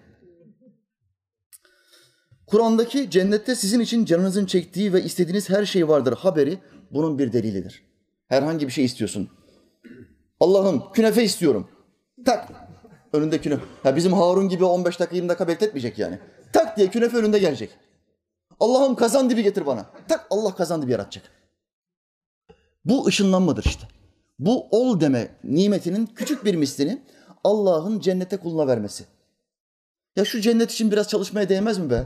[SPEAKER 1] Kur'an'daki cennette sizin için canınızın çektiği ve istediğiniz her şey vardır haberi bunun bir delilidir. Herhangi bir şey istiyorsun. Allah'ım künefe istiyorum. Tak. Önünde künefe. Ya bizim Harun gibi 15 dakika 20 dakika bekletmeyecek yani. Tak diye künefe önünde gelecek. Allah'ım kazan dibi getir bana. Tak Allah kazan dibi yaratacak. Bu ışınlanmadır işte. Bu ol deme nimetinin küçük bir mislini Allah'ın cennete kuluna vermesi. Ya şu cennet için biraz çalışmaya değmez mi be?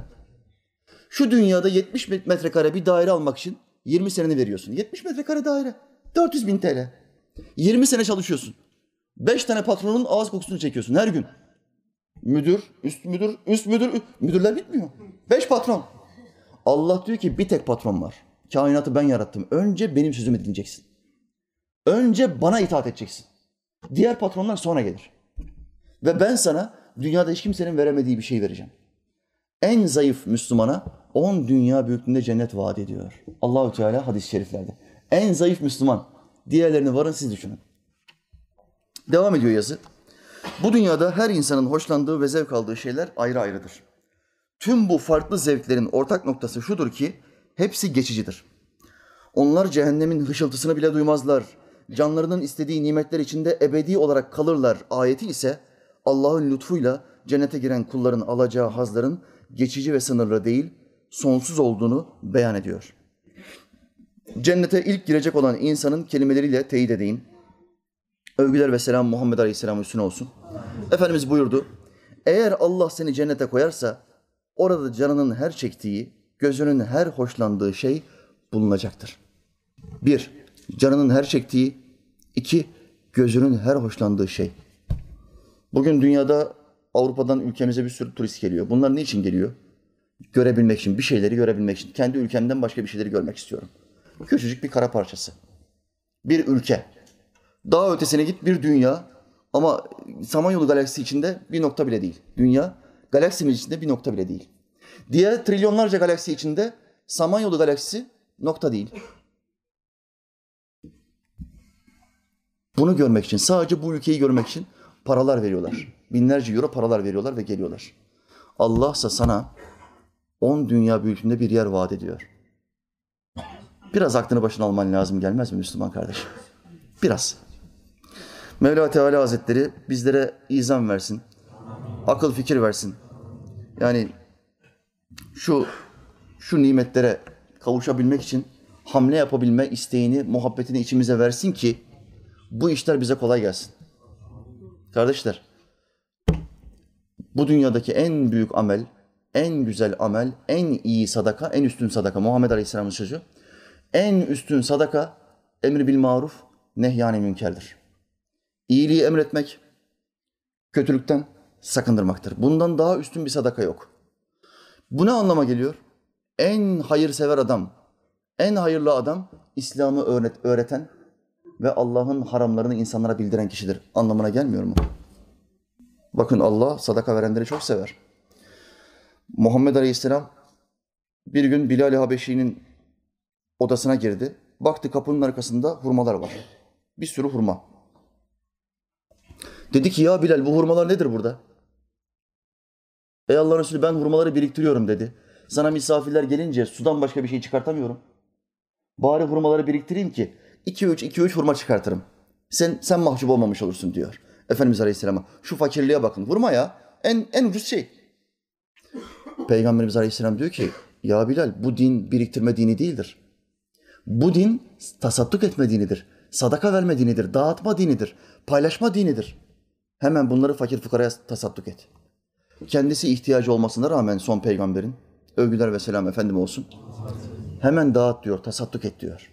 [SPEAKER 1] Şu dünyada 70 metrekare bir daire almak için 20 seneni veriyorsun. 70 metrekare daire. 400 bin TL. 20 sene çalışıyorsun. 5 tane patronun ağız kokusunu çekiyorsun her gün. Müdür, üst müdür, üst müdür, müdürler bitmiyor. 5 patron. Allah diyor ki bir tek patron var. Kainatı ben yarattım. Önce benim sözümü dinleyeceksin. Önce bana itaat edeceksin. Diğer patronlar sonra gelir. Ve ben sana dünyada hiç kimsenin veremediği bir şey vereceğim. En zayıf Müslümana 10 dünya büyüklüğünde cennet vaat ediyor. Allahü Teala hadis-i şeriflerde. En zayıf Müslüman. Diğerlerini varın siz düşünün. Devam ediyor yazı. Bu dünyada her insanın hoşlandığı ve zevk aldığı şeyler ayrı ayrıdır. Tüm bu farklı zevklerin ortak noktası şudur ki hepsi geçicidir. Onlar cehennemin hışıltısını bile duymazlar. Canlarının istediği nimetler içinde ebedi olarak kalırlar. Ayeti ise Allah'ın lütfuyla cennete giren kulların alacağı hazların geçici ve sınırlı değil, sonsuz olduğunu beyan ediyor. Cennete ilk girecek olan insanın kelimeleriyle teyit edeyim. Övgüler ve selam Muhammed Aleyhisselam'ın üstüne olsun. Efendimiz buyurdu. Eğer Allah seni cennete koyarsa orada canının her çektiği, gözünün her hoşlandığı şey bulunacaktır. Bir, canının her çektiği. iki gözünün her hoşlandığı şey. Bugün dünyada Avrupa'dan ülkemize bir sürü turist geliyor. Bunlar ne için geliyor? Görebilmek için, bir şeyleri görebilmek için. Kendi ülkemden başka bir şeyleri görmek istiyorum. Küçücük bir kara parçası. Bir ülke. Daha ötesine git bir dünya. Ama Samanyolu galaksisi içinde bir nokta bile değil. Dünya galaksimiz içinde bir nokta bile değil. Diğer trilyonlarca galaksi içinde Samanyolu galaksisi nokta değil. Bunu görmek için, sadece bu ülkeyi görmek için paralar veriyorlar. Binlerce euro paralar veriyorlar ve geliyorlar. Allah ise sana 10 dünya büyüklüğünde bir yer vaat ediyor. Biraz aklını başına alman lazım gelmez mi Müslüman kardeşim? Biraz. Mevla Teala Hazretleri bizlere izan versin. Akıl fikir versin. Yani şu şu nimetlere kavuşabilmek için hamle yapabilme isteğini, muhabbetini içimize versin ki bu işler bize kolay gelsin. Kardeşler, bu dünyadaki en büyük amel, en güzel amel, en iyi sadaka, en üstün sadaka Muhammed Aleyhisselam'ın sözü. En üstün sadaka emri bil maruf, nehyani münkerdir. İyiliği emretmek, kötülükten sakındırmaktır. Bundan daha üstün bir sadaka yok. Bu ne anlama geliyor? En hayırsever adam, en hayırlı adam İslam'ı öğret, öğreten ve Allah'ın haramlarını insanlara bildiren kişidir. Anlamına gelmiyor mu? Bakın Allah sadaka verenleri çok sever. Muhammed Aleyhisselam bir gün Bilal-i Habeşi'nin odasına girdi. Baktı kapının arkasında hurmalar var. Bir sürü hurma. Dedi ki ya Bilal bu hurmalar nedir burada? Ey Allah'ın Resulü ben hurmaları biriktiriyorum dedi. Sana misafirler gelince sudan başka bir şey çıkartamıyorum. Bari hurmaları biriktireyim ki 2-3 2-3 hurma çıkartırım. Sen sen mahcup olmamış olursun diyor. Efendimiz Aleyhisselam'a. Şu fakirliğe bakın. Hurma ya. En, en ucuz şey. Peygamberimiz Aleyhisselam diyor ki ya Bilal bu din biriktirme dini değildir. Bu din tasadduk etme dinidir. Sadaka verme dinidir. Dağıtma dinidir. Paylaşma dinidir. Hemen bunları fakir fukaraya tasadduk et. Kendisi ihtiyacı olmasına rağmen son peygamberin övgüler ve selam efendim olsun. Hemen dağıt diyor, tasadduk et diyor.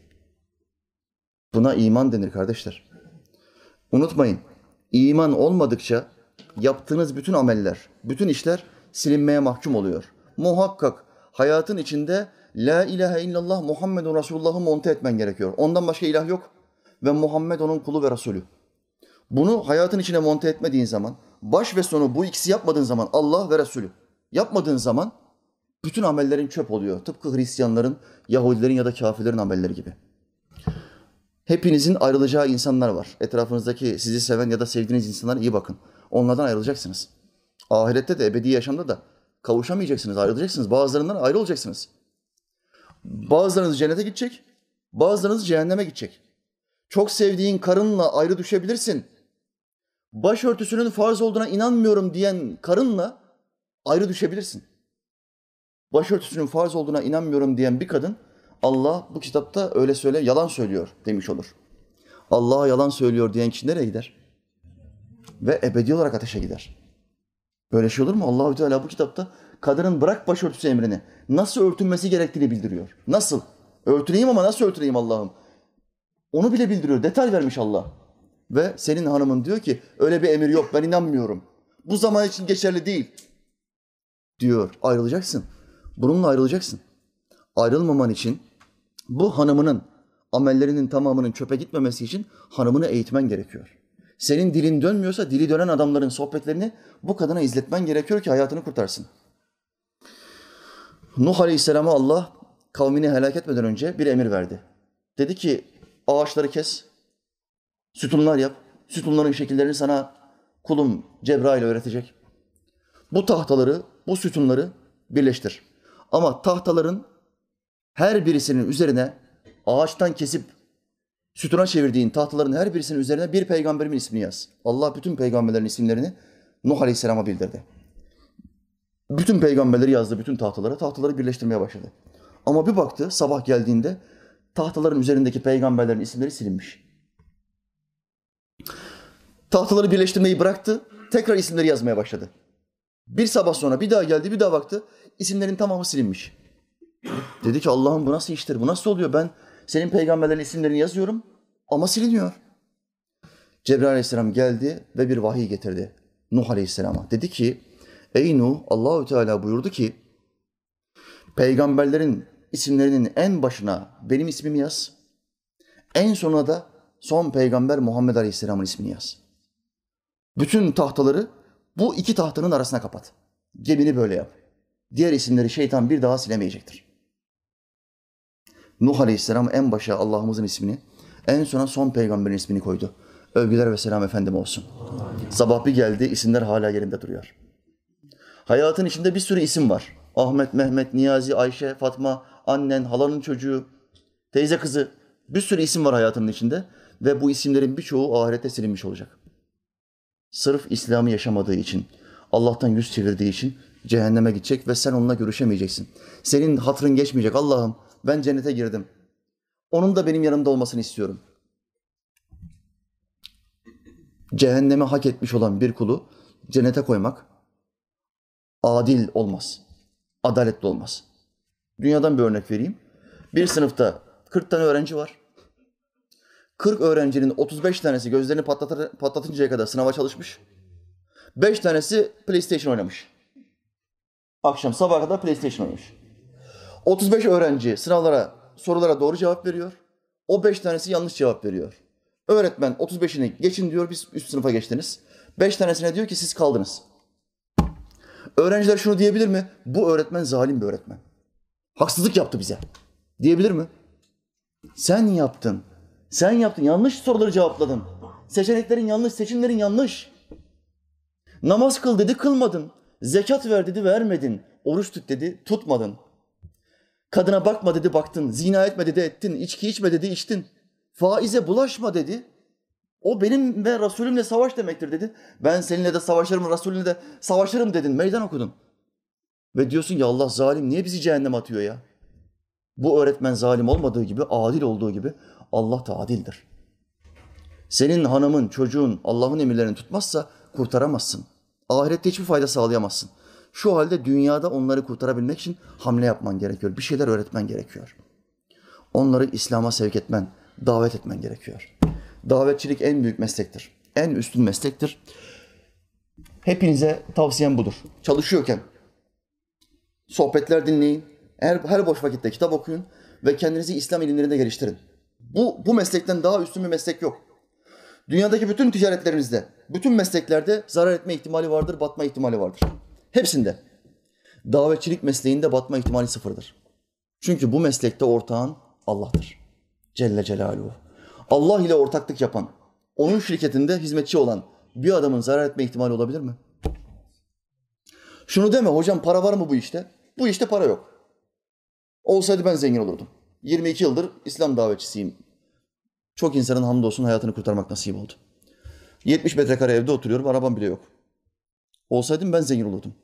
[SPEAKER 1] Buna iman denir kardeşler. Unutmayın, iman olmadıkça yaptığınız bütün ameller, bütün işler silinmeye mahkum oluyor. Muhakkak hayatın içinde La ilahe illallah Muhammedun Resulullah'ı monte etmen gerekiyor. Ondan başka ilah yok ve Muhammed onun kulu ve Resulü. Bunu hayatın içine monte etmediğin zaman, baş ve sonu bu ikisi yapmadığın zaman Allah ve Resulü yapmadığın zaman bütün amellerin çöp oluyor. Tıpkı Hristiyanların, Yahudilerin ya da kafirlerin amelleri gibi. Hepinizin ayrılacağı insanlar var. Etrafınızdaki sizi seven ya da sevdiğiniz insanlara iyi bakın. Onlardan ayrılacaksınız. Ahirette de ebedi yaşamda da kavuşamayacaksınız, ayrılacaksınız. Bazılarından ayrı olacaksınız. Bazılarınız cennete gidecek, bazılarınız cehenneme gidecek. Çok sevdiğin karınla ayrı düşebilirsin. Başörtüsünün farz olduğuna inanmıyorum diyen karınla ayrı düşebilirsin. Başörtüsünün farz olduğuna inanmıyorum diyen bir kadın Allah bu kitapta öyle söyle yalan söylüyor demiş olur. Allah'a yalan söylüyor diyen kişi nereye gider? Ve ebedi olarak ateşe gider. Böyle şey olur mu? Allahü Teala bu kitapta kadının bırak başörtüsü emrini nasıl örtünmesi gerektiğini bildiriyor. Nasıl? Örtüneyim ama nasıl örtüneyim Allah'ım? Onu bile bildiriyor. Detay vermiş Allah. Ve senin hanımın diyor ki öyle bir emir yok ben inanmıyorum. Bu zaman için geçerli değil. Diyor. Ayrılacaksın. Bununla ayrılacaksın. Ayrılmaman için bu hanımının amellerinin tamamının çöpe gitmemesi için hanımını eğitmen gerekiyor. Senin dilin dönmüyorsa dili dönen adamların sohbetlerini bu kadına izletmen gerekiyor ki hayatını kurtarsın. Nuh Aleyhisselam'a Allah kavmini helak etmeden önce bir emir verdi. Dedi ki ağaçları kes, sütunlar yap. Sütunların şekillerini sana kulum Cebrail öğretecek. Bu tahtaları, bu sütunları birleştir. Ama tahtaların her birisinin üzerine ağaçtan kesip sütuna çevirdiğin tahtaların her birisinin üzerine bir peygamberimin ismini yaz. Allah bütün peygamberlerin isimlerini Nuh Aleyhisselam'a bildirdi. Bütün peygamberleri yazdı bütün tahtalara. Tahtaları birleştirmeye başladı. Ama bir baktı sabah geldiğinde tahtaların üzerindeki peygamberlerin isimleri silinmiş. Tahtaları birleştirmeyi bıraktı. Tekrar isimleri yazmaya başladı. Bir sabah sonra bir daha geldi, bir daha baktı. İsimlerin tamamı silinmiş. Dedi ki Allah'ım bu nasıl iştir? Bu nasıl oluyor? Ben senin peygamberlerin isimlerini yazıyorum ama siliniyor. Cebrail aleyhisselam geldi ve bir vahiy getirdi Nuh aleyhisselama. Dedi ki ey Nuh Allahü Teala buyurdu ki peygamberlerin isimlerinin en başına benim ismimi yaz. En sonuna da son peygamber Muhammed aleyhisselamın ismini yaz. Bütün tahtaları bu iki tahtanın arasına kapat. Gemini böyle yap. Diğer isimleri şeytan bir daha silemeyecektir. Nuh Aleyhisselam en başa Allah'ımızın ismini, en sona son peygamberin ismini koydu. Övgüler ve selam efendim olsun. Sabah bir geldi, isimler hala yerinde duruyor. Hayatın içinde bir sürü isim var. Ahmet, Mehmet, Niyazi, Ayşe, Fatma, annen, halanın çocuğu, teyze kızı. Bir sürü isim var hayatının içinde ve bu isimlerin birçoğu ahirette silinmiş olacak. Sırf İslam'ı yaşamadığı için, Allah'tan yüz çevirdiği için cehenneme gidecek ve sen onunla görüşemeyeceksin. Senin hatırın geçmeyecek. Allah'ım ben cennete girdim. Onun da benim yanımda olmasını istiyorum. Cehenneme hak etmiş olan bir kulu cennete koymak adil olmaz. Adaletli olmaz. Dünyadan bir örnek vereyim. Bir sınıfta 40 tane öğrenci var. 40 öğrencinin 35 tanesi gözlerini patlatır, patlatıncaya kadar sınava çalışmış. 5 tanesi PlayStation oynamış. Akşam sabaha kadar PlayStation oynamış. 35 öğrenci sınavlara, sorulara doğru cevap veriyor. O 5 tanesi yanlış cevap veriyor. Öğretmen 35'ini geçin diyor, biz üst sınıfa geçtiniz. 5 tanesine diyor ki siz kaldınız. Öğrenciler şunu diyebilir mi? Bu öğretmen zalim bir öğretmen. Haksızlık yaptı bize. Diyebilir mi? Sen yaptın. Sen yaptın. Yanlış soruları cevapladın. Seçeneklerin yanlış, seçimlerin yanlış. Namaz kıl dedi, kılmadın. Zekat ver dedi, vermedin. Oruç tut dedi, tutmadın. Kadına bakma dedi, baktın. Zina etme dedi, ettin. İçki içme dedi, içtin. Faize bulaşma dedi. O benim ve Resulümle savaş demektir dedi. Ben seninle de savaşırım, Resulünle de savaşırım dedin. Meydan okudun. Ve diyorsun ya Allah zalim niye bizi cehenneme atıyor ya? Bu öğretmen zalim olmadığı gibi, adil olduğu gibi Allah da adildir. Senin hanımın, çocuğun Allah'ın emirlerini tutmazsa kurtaramazsın. Ahirette hiçbir fayda sağlayamazsın. Şu halde dünyada onları kurtarabilmek için hamle yapman gerekiyor. Bir şeyler öğretmen gerekiyor. Onları İslam'a sevk etmen, davet etmen gerekiyor. Davetçilik en büyük meslektir. En üstün meslektir. Hepinize tavsiyem budur. Çalışıyorken sohbetler dinleyin. Her, her boş vakitte kitap okuyun ve kendinizi İslam ilimlerinde geliştirin. Bu, bu meslekten daha üstün bir meslek yok. Dünyadaki bütün ticaretlerinizde, bütün mesleklerde zarar etme ihtimali vardır, batma ihtimali vardır. Hepsinde. Davetçilik mesleğinde batma ihtimali sıfırdır. Çünkü bu meslekte ortağın Allah'tır. Celle Celaluhu. Allah ile ortaklık yapan, onun şirketinde hizmetçi olan bir adamın zarar etme ihtimali olabilir mi? Şunu deme hocam para var mı bu işte? Bu işte para yok. Olsaydı ben zengin olurdum. 22 yıldır İslam davetçisiyim. Çok insanın hamdolsun hayatını kurtarmak nasip oldu. 70 metrekare evde oturuyorum, arabam bile yok. Olsaydım ben zengin olurdum.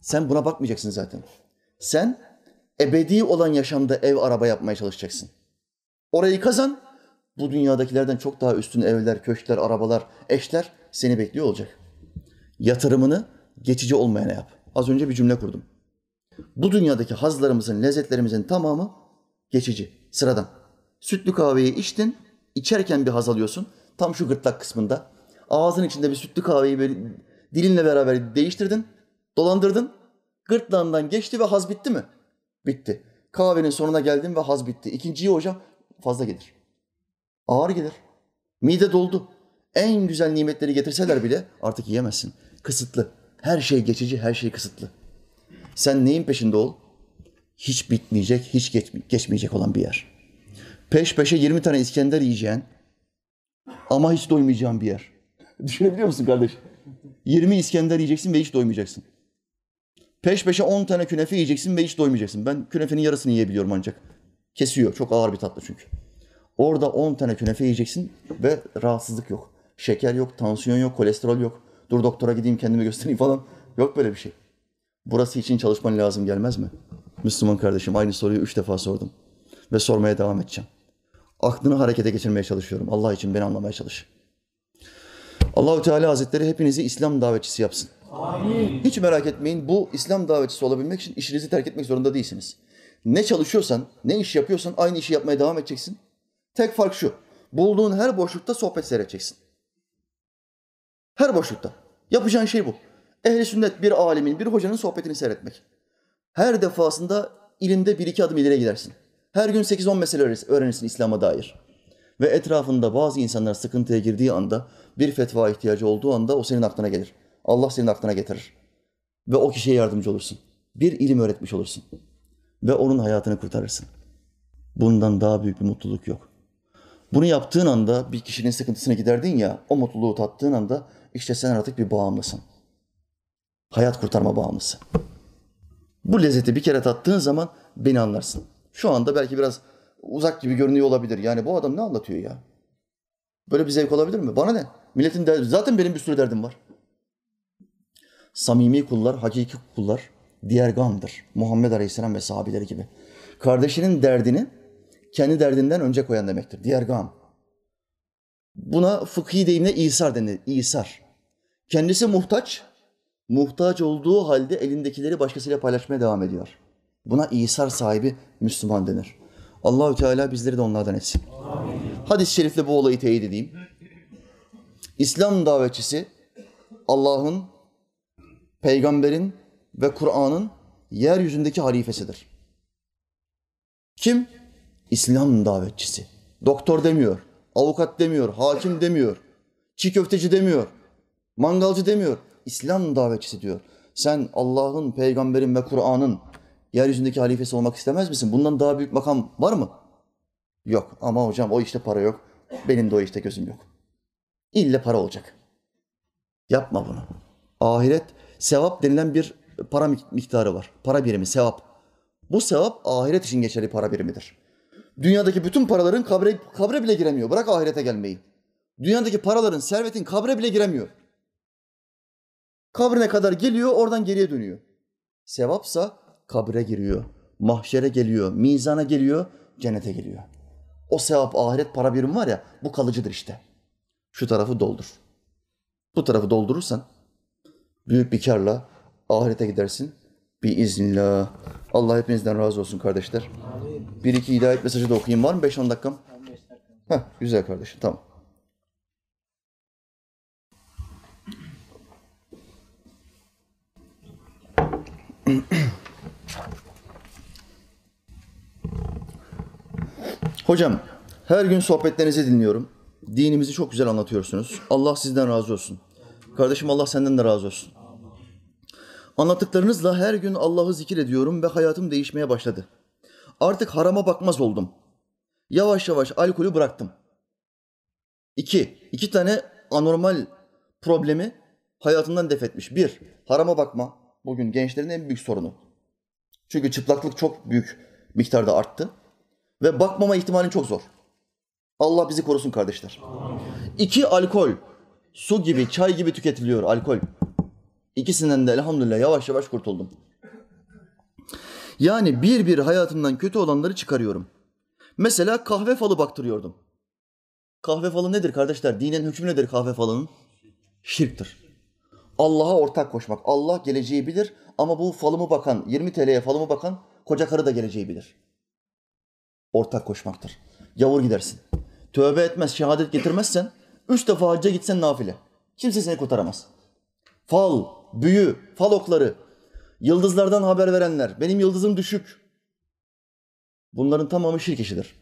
[SPEAKER 1] Sen buna bakmayacaksın zaten. Sen ebedi olan yaşamda ev, araba yapmaya çalışacaksın. Orayı kazan, bu dünyadakilerden çok daha üstün evler, köşkler, arabalar, eşler seni bekliyor olacak. Yatırımını geçici olmayana yap. Az önce bir cümle kurdum. Bu dünyadaki hazlarımızın, lezzetlerimizin tamamı geçici, sıradan. Sütlü kahveyi içtin, içerken bir haz alıyorsun. Tam şu gırtlak kısmında. Ağzın içinde bir sütlü kahveyi böyle dilinle beraber değiştirdin, dolandırdın. Gırtlağından geçti ve haz bitti mi? Bitti. Kahvenin sonuna geldin ve haz bitti. İkinciyi hocam fazla gelir. Ağır gelir. Mide doldu. En güzel nimetleri getirseler bile artık yiyemezsin. Kısıtlı. Her şey geçici, her şey kısıtlı. Sen neyin peşinde ol? Hiç bitmeyecek, hiç geç, geçmeyecek olan bir yer. Peş peşe 20 tane İskender yiyeceğin ama hiç doymayacağın bir yer. [laughs] Düşünebiliyor musun kardeş? 20 İskender yiyeceksin ve hiç doymayacaksın. Peş peşe 10 tane künefe yiyeceksin ve hiç doymayacaksın. Ben künefenin yarısını yiyebiliyorum ancak. Kesiyor. Çok ağır bir tatlı çünkü. Orada 10 tane künefe yiyeceksin ve rahatsızlık yok. Şeker yok, tansiyon yok, kolesterol yok. Dur doktora gideyim kendimi göstereyim falan. Yok böyle bir şey. Burası için çalışman lazım gelmez mi? Müslüman kardeşim aynı soruyu üç defa sordum. Ve sormaya devam edeceğim. Aklını harekete geçirmeye çalışıyorum. Allah için beni anlamaya çalış. Allahü Teala Hazretleri hepinizi İslam davetçisi yapsın. Amin. Hiç merak etmeyin. Bu İslam davetçisi olabilmek için işinizi terk etmek zorunda değilsiniz. Ne çalışıyorsan, ne iş yapıyorsan aynı işi yapmaya devam edeceksin. Tek fark şu. Bulduğun her boşlukta sohbet seyredeceksin. Her boşlukta. Yapacağın şey bu. Ehli sünnet bir alimin, bir hocanın sohbetini seyretmek. Her defasında ilimde bir iki adım ileriye gidersin. Her gün 8-10 mesele öğrenirsin İslam'a dair. Ve etrafında bazı insanlar sıkıntıya girdiği anda, bir fetva ihtiyacı olduğu anda o senin aklına gelir. Allah senin aklına getirir. Ve o kişiye yardımcı olursun. Bir ilim öğretmiş olursun. Ve onun hayatını kurtarırsın. Bundan daha büyük bir mutluluk yok. Bunu yaptığın anda bir kişinin sıkıntısını giderdin ya, o mutluluğu tattığın anda işte sen artık bir bağımlısın. Hayat kurtarma bağımlısı. Bu lezzeti bir kere tattığın zaman beni anlarsın. Şu anda belki biraz uzak gibi görünüyor olabilir. Yani bu adam ne anlatıyor ya? Böyle bir zevk olabilir mi? Bana ne? Milletin derdi. Zaten benim bir sürü derdim var. Samimi kullar, hakiki kullar diğer gamdır. Muhammed Aleyhisselam ve sahabeleri gibi. Kardeşinin derdini kendi derdinden önce koyan demektir. Diğer gam. Buna fıkhi deyimle İsar denir. İsar. Kendisi muhtaç, muhtaç olduğu halde elindekileri başkasıyla paylaşmaya devam ediyor. Buna İsar sahibi Müslüman denir. Allahü Teala bizleri de onlardan etsin. Amin. Hadis-i şerifle bu olayı teyit edeyim. İslam davetçisi Allah'ın, peygamberin ve Kur'an'ın yeryüzündeki halifesidir. Kim? İslam davetçisi. Doktor demiyor, avukat demiyor, hakim demiyor, çiğ köfteci demiyor, mangalcı demiyor. İslam davetçisi diyor. Sen Allah'ın, peygamberin ve Kur'an'ın Yeryüzündeki halifesi olmak istemez misin? Bundan daha büyük makam var mı? Yok ama hocam o işte para yok. Benim de o işte gözüm yok. İlle para olacak. Yapma bunu. Ahiret sevap denilen bir para mik- miktarı var. Para birimi sevap. Bu sevap ahiret için geçerli para birimidir. Dünyadaki bütün paraların kabre, kabre bile giremiyor. Bırak ahirete gelmeyi. Dünyadaki paraların, servetin kabre bile giremiyor. Kabrine kadar geliyor, oradan geriye dönüyor. Sevapsa kabre giriyor, mahşere geliyor, mizana geliyor, cennete geliyor. O sevap, ahiret para birimi var ya, bu kalıcıdır işte. Şu tarafı doldur. Bu tarafı doldurursan büyük bir karla ahirete gidersin. Biiznillah. Allah hepinizden razı olsun kardeşler. Bir iki hidayet mesajı da okuyayım. Var mı 5-10 dakikam? Heh, güzel kardeşim tamam. [clears throat] Hocam her gün sohbetlerinizi dinliyorum. Dinimizi çok güzel anlatıyorsunuz. Allah sizden razı olsun. Kardeşim Allah senden de razı olsun. Anlattıklarınızla her gün Allah'ı zikir ediyorum ve hayatım değişmeye başladı. Artık harama bakmaz oldum. Yavaş yavaş alkolü bıraktım. İki, iki tane anormal problemi hayatından def etmiş. Bir, harama bakma. Bugün gençlerin en büyük sorunu. Çünkü çıplaklık çok büyük miktarda arttı. Ve bakmama ihtimalin çok zor. Allah bizi korusun kardeşler. İki, alkol. Su gibi, çay gibi tüketiliyor alkol. İkisinden de elhamdülillah yavaş yavaş kurtuldum. Yani bir bir hayatımdan kötü olanları çıkarıyorum. Mesela kahve falı baktırıyordum. Kahve falı nedir kardeşler? Dinen hükmü nedir kahve falının? Şirktir. Allah'a ortak koşmak. Allah geleceği bilir ama bu falımı bakan, 20 TL'ye falımı bakan koca karı da geleceği bilir. Ortak koşmaktır. Yavur gidersin. Tövbe etmez, şehadet getirmezsen, üç defa hacca gitsen nafile. Kimse seni kurtaramaz. Fal, büyü, fal okları, yıldızlardan haber verenler, benim yıldızım düşük. Bunların tamamı şirk işidir.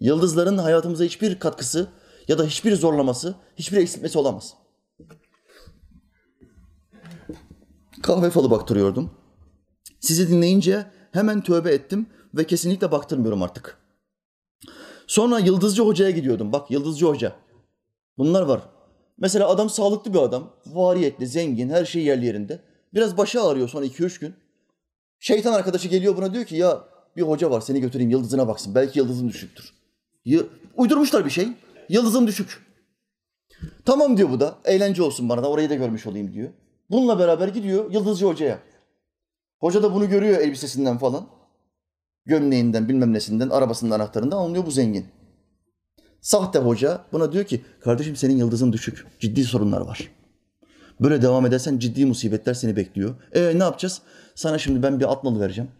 [SPEAKER 1] Yıldızların hayatımıza hiçbir katkısı ya da hiçbir zorlaması, hiçbir eksiltmesi olamaz. Kahve falı baktırıyordum. Sizi dinleyince hemen tövbe ettim ve kesinlikle baktırmıyorum artık. Sonra Yıldızcı Hoca'ya gidiyordum. Bak Yıldızcı Hoca. Bunlar var. Mesela adam sağlıklı bir adam. Variyetli, zengin, her şey yerli yerinde. Biraz başı ağrıyor sonra 2-3 gün. Şeytan arkadaşı geliyor buna diyor ki ya bir hoca var seni götüreyim yıldızına baksın. Belki yıldızın düşüktür. Y- uydurmuşlar bir şey. Yıldızım düşük. Tamam diyor bu da. Eğlence olsun bana da orayı da görmüş olayım diyor. Bununla beraber gidiyor Yıldızcı Hoca'ya. Hoca da bunu görüyor elbisesinden falan. Gömleğinden bilmem nesinden, arabasının anahtarından anlıyor bu zengin. Sahte hoca buna diyor ki kardeşim senin yıldızın düşük. Ciddi sorunlar var. Böyle devam edersen ciddi musibetler seni bekliyor. E ne yapacağız? Sana şimdi ben bir at nalı vereceğim.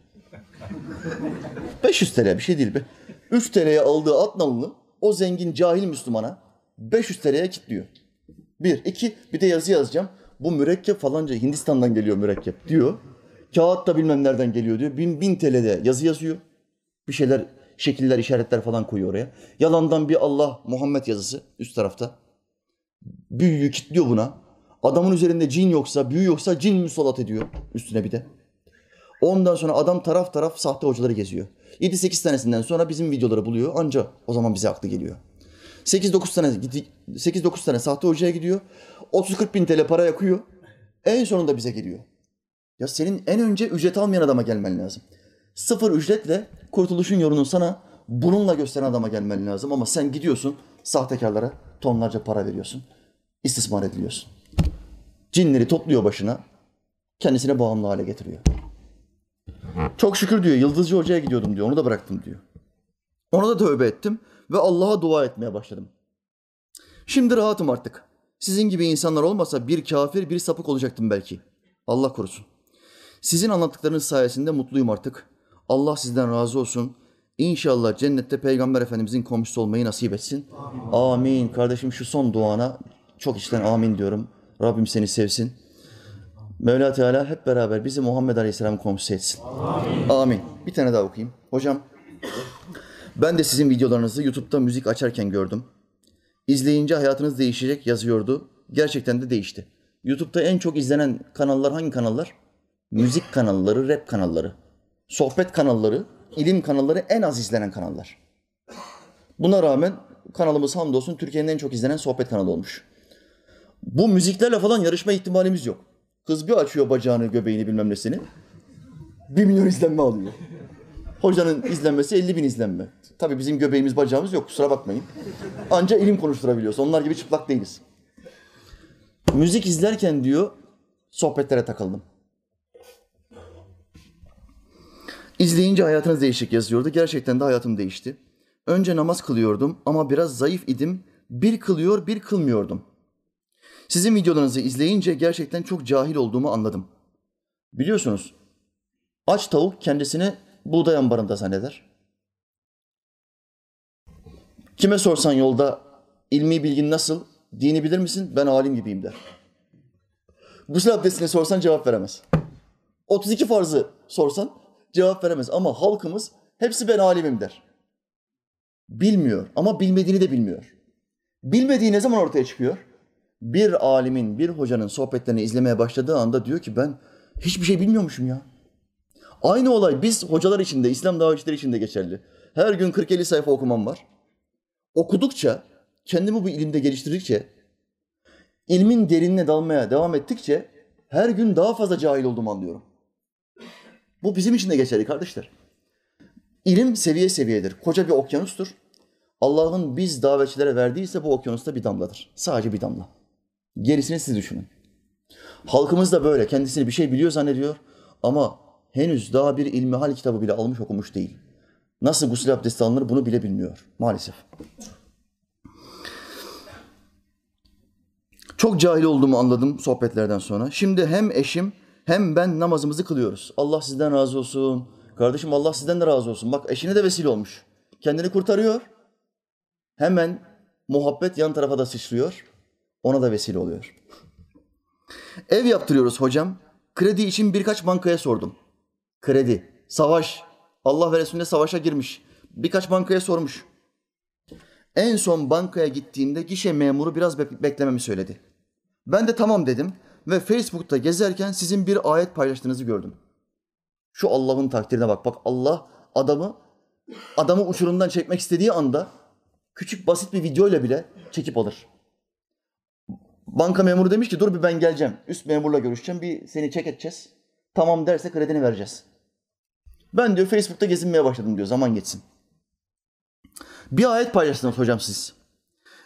[SPEAKER 1] [laughs] 500 TL bir şey değil be. 3 TL'ye aldığı at nalını o zengin cahil Müslümana 500 TL'ye kilitliyor. Bir. iki bir de yazı yazacağım. Bu mürekkep falanca Hindistan'dan geliyor mürekkep diyor. Kağıt da bilmem nereden geliyor diyor. 1000, 1000 TL'de yazı yazıyor. Bir şeyler, şekiller, işaretler falan koyuyor oraya. Yalandan bir Allah, Muhammed yazısı üst tarafta. Büyüyü kilitliyor buna. Adamın üzerinde cin yoksa, büyü yoksa cin musallat ediyor üstüne bir de. Ondan sonra adam taraf taraf sahte hocaları geziyor. 7-8 tanesinden sonra bizim videoları buluyor. Anca o zaman bize aklı geliyor. 8-9 tane 8-9 tane sahte hocaya gidiyor. 30-40 bin TL para yakıyor. En sonunda bize geliyor. Ya senin en önce ücret almayan adama gelmen lazım. Sıfır ücretle kurtuluşun yolunu sana bununla gösteren adama gelmen lazım. Ama sen gidiyorsun sahtekarlara tonlarca para veriyorsun. İstismar ediliyorsun. Cinleri topluyor başına. Kendisine bağımlı hale getiriyor. Çok şükür diyor Yıldızcı Hoca'ya gidiyordum diyor. Onu da bıraktım diyor. Ona da tövbe ettim ve Allah'a dua etmeye başladım. Şimdi rahatım artık. Sizin gibi insanlar olmasa bir kafir, bir sapık olacaktım belki. Allah korusun. Sizin anlattıklarınız sayesinde mutluyum artık. Allah sizden razı olsun. İnşallah cennette Peygamber Efendimizin komşusu olmayı nasip etsin. Amin. Kardeşim şu son duana çok içten amin diyorum. Rabbim seni sevsin. Mevla Teala hep beraber bizi Muhammed Aleyhisselam komşusu etsin. Amin. Amin. Bir tane daha okuyayım. Hocam ben de sizin videolarınızı YouTube'da müzik açarken gördüm. İzleyince hayatınız değişecek yazıyordu. Gerçekten de değişti. YouTube'da en çok izlenen kanallar hangi kanallar? Müzik kanalları, rap kanalları. sohbet kanalları, ilim kanalları en az izlenen kanallar. Buna rağmen kanalımız hamdolsun Türkiye'nin en çok izlenen sohbet kanalı olmuş. Bu müziklerle falan yarışma ihtimalimiz yok. Kız bir açıyor bacağını, göbeğini bilmem nesini. Bir milyon izlenme alıyor. Hocanın izlenmesi 50 bin izlenme. Tabii bizim göbeğimiz, bacağımız yok kusura bakmayın. Anca ilim konuşturabiliyoruz. Onlar gibi çıplak değiliz. Müzik izlerken diyor sohbetlere takıldım. İzleyince hayatınız değişik yazıyordu. Gerçekten de hayatım değişti. Önce namaz kılıyordum ama biraz zayıf idim. Bir kılıyor, bir kılmıyordum. Sizin videolarınızı izleyince gerçekten çok cahil olduğumu anladım. Biliyorsunuz, aç tavuk kendisini buğday ambarında zanneder. Kime sorsan yolda ilmi bilgin nasıl, dini bilir misin? Ben alim gibiyim der. Gusül abdestini sorsan cevap veremez. 32 farzı sorsan cevap veremez. Ama halkımız hepsi ben alimim der. Bilmiyor ama bilmediğini de bilmiyor. Bilmediği ne zaman ortaya çıkıyor? Bir alimin, bir hocanın sohbetlerini izlemeye başladığı anda diyor ki ben hiçbir şey bilmiyormuşum ya. Aynı olay biz hocalar için de, İslam davetçileri için de geçerli. Her gün 40-50 sayfa okumam var. Okudukça, kendimi bu ilimde geliştirdikçe, ilmin derinine dalmaya devam ettikçe her gün daha fazla cahil olduğumu anlıyorum. Bu bizim için de geçerli kardeşler. İlim seviye seviyedir. Koca bir okyanustur. Allah'ın biz davetçilere verdiyse bu okyanusta bir damladır. Sadece bir damla. Gerisini siz düşünün. Halkımız da böyle. Kendisini bir şey biliyor zannediyor ama henüz daha bir ilmihal kitabı bile almış okumuş değil. Nasıl gusül abdesti alınır bunu bile bilmiyor maalesef. Çok cahil olduğumu anladım sohbetlerden sonra. Şimdi hem eşim hem ben namazımızı kılıyoruz. Allah sizden razı olsun. Kardeşim Allah sizden de razı olsun. Bak eşine de vesile olmuş. Kendini kurtarıyor. Hemen muhabbet yan tarafa da sıçrıyor. Ona da vesile oluyor. Ev yaptırıyoruz hocam. Kredi için birkaç bankaya sordum. Kredi, savaş. Allah ve Resulüne savaşa girmiş. Birkaç bankaya sormuş. En son bankaya gittiğimde gişe memuru biraz be- beklememi söyledi. Ben de tamam dedim ve Facebook'ta gezerken sizin bir ayet paylaştığınızı gördüm. Şu Allah'ın takdirine bak. Bak Allah adamı adamı uçurumdan çekmek istediği anda küçük basit bir videoyla bile çekip alır. Banka memuru demiş ki dur bir ben geleceğim. Üst memurla görüşeceğim. Bir seni çek edeceğiz. Tamam derse kredini vereceğiz. Ben diyor Facebook'ta gezinmeye başladım diyor. Zaman geçsin. Bir ayet paylaştınız hocam siz.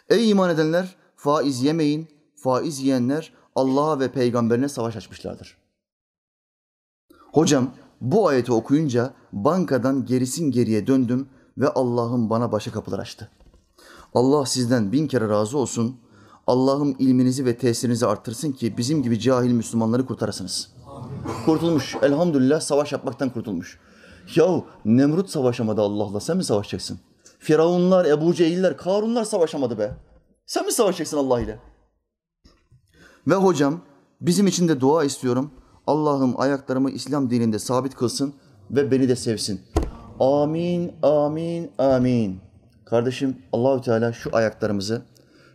[SPEAKER 1] Ey iman edenler faiz yemeyin. Faiz yiyenler Allah'a ve peygamberine savaş açmışlardır. Hocam bu ayeti okuyunca bankadan gerisin geriye döndüm ve Allah'ım bana başa kapılar açtı. Allah sizden bin kere razı olsun. Allah'ım ilminizi ve tesirinizi arttırsın ki bizim gibi cahil Müslümanları kurtarasınız. Kurtulmuş. Elhamdülillah savaş yapmaktan kurtulmuş. Yahu Nemrut savaşamadı Allah'la. Sen mi savaşacaksın? Firavunlar, Ebu Cehiller, Karunlar savaşamadı be. Sen mi savaşacaksın Allah ile? Ve hocam bizim için de dua istiyorum. Allah'ım ayaklarımı İslam dininde sabit kılsın ve beni de sevsin. Amin, amin, amin. Kardeşim Allahü Teala şu ayaklarımızı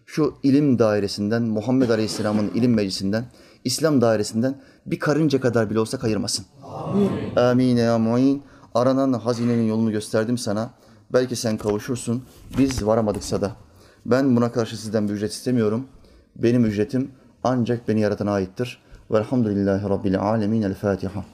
[SPEAKER 1] şu ilim dairesinden, Muhammed Aleyhisselam'ın ilim meclisinden, İslam dairesinden bir karınca kadar bile olsa kayırmasın. Amin. Amin ya muin. Aranan hazinenin yolunu gösterdim sana. Belki sen kavuşursun. Biz varamadıksa da. Ben buna karşı sizden bir ücret istemiyorum. Benim ücretim ancak beni yaratana aittir. Velhamdülillahi Rabbil alemin. El Fatiha.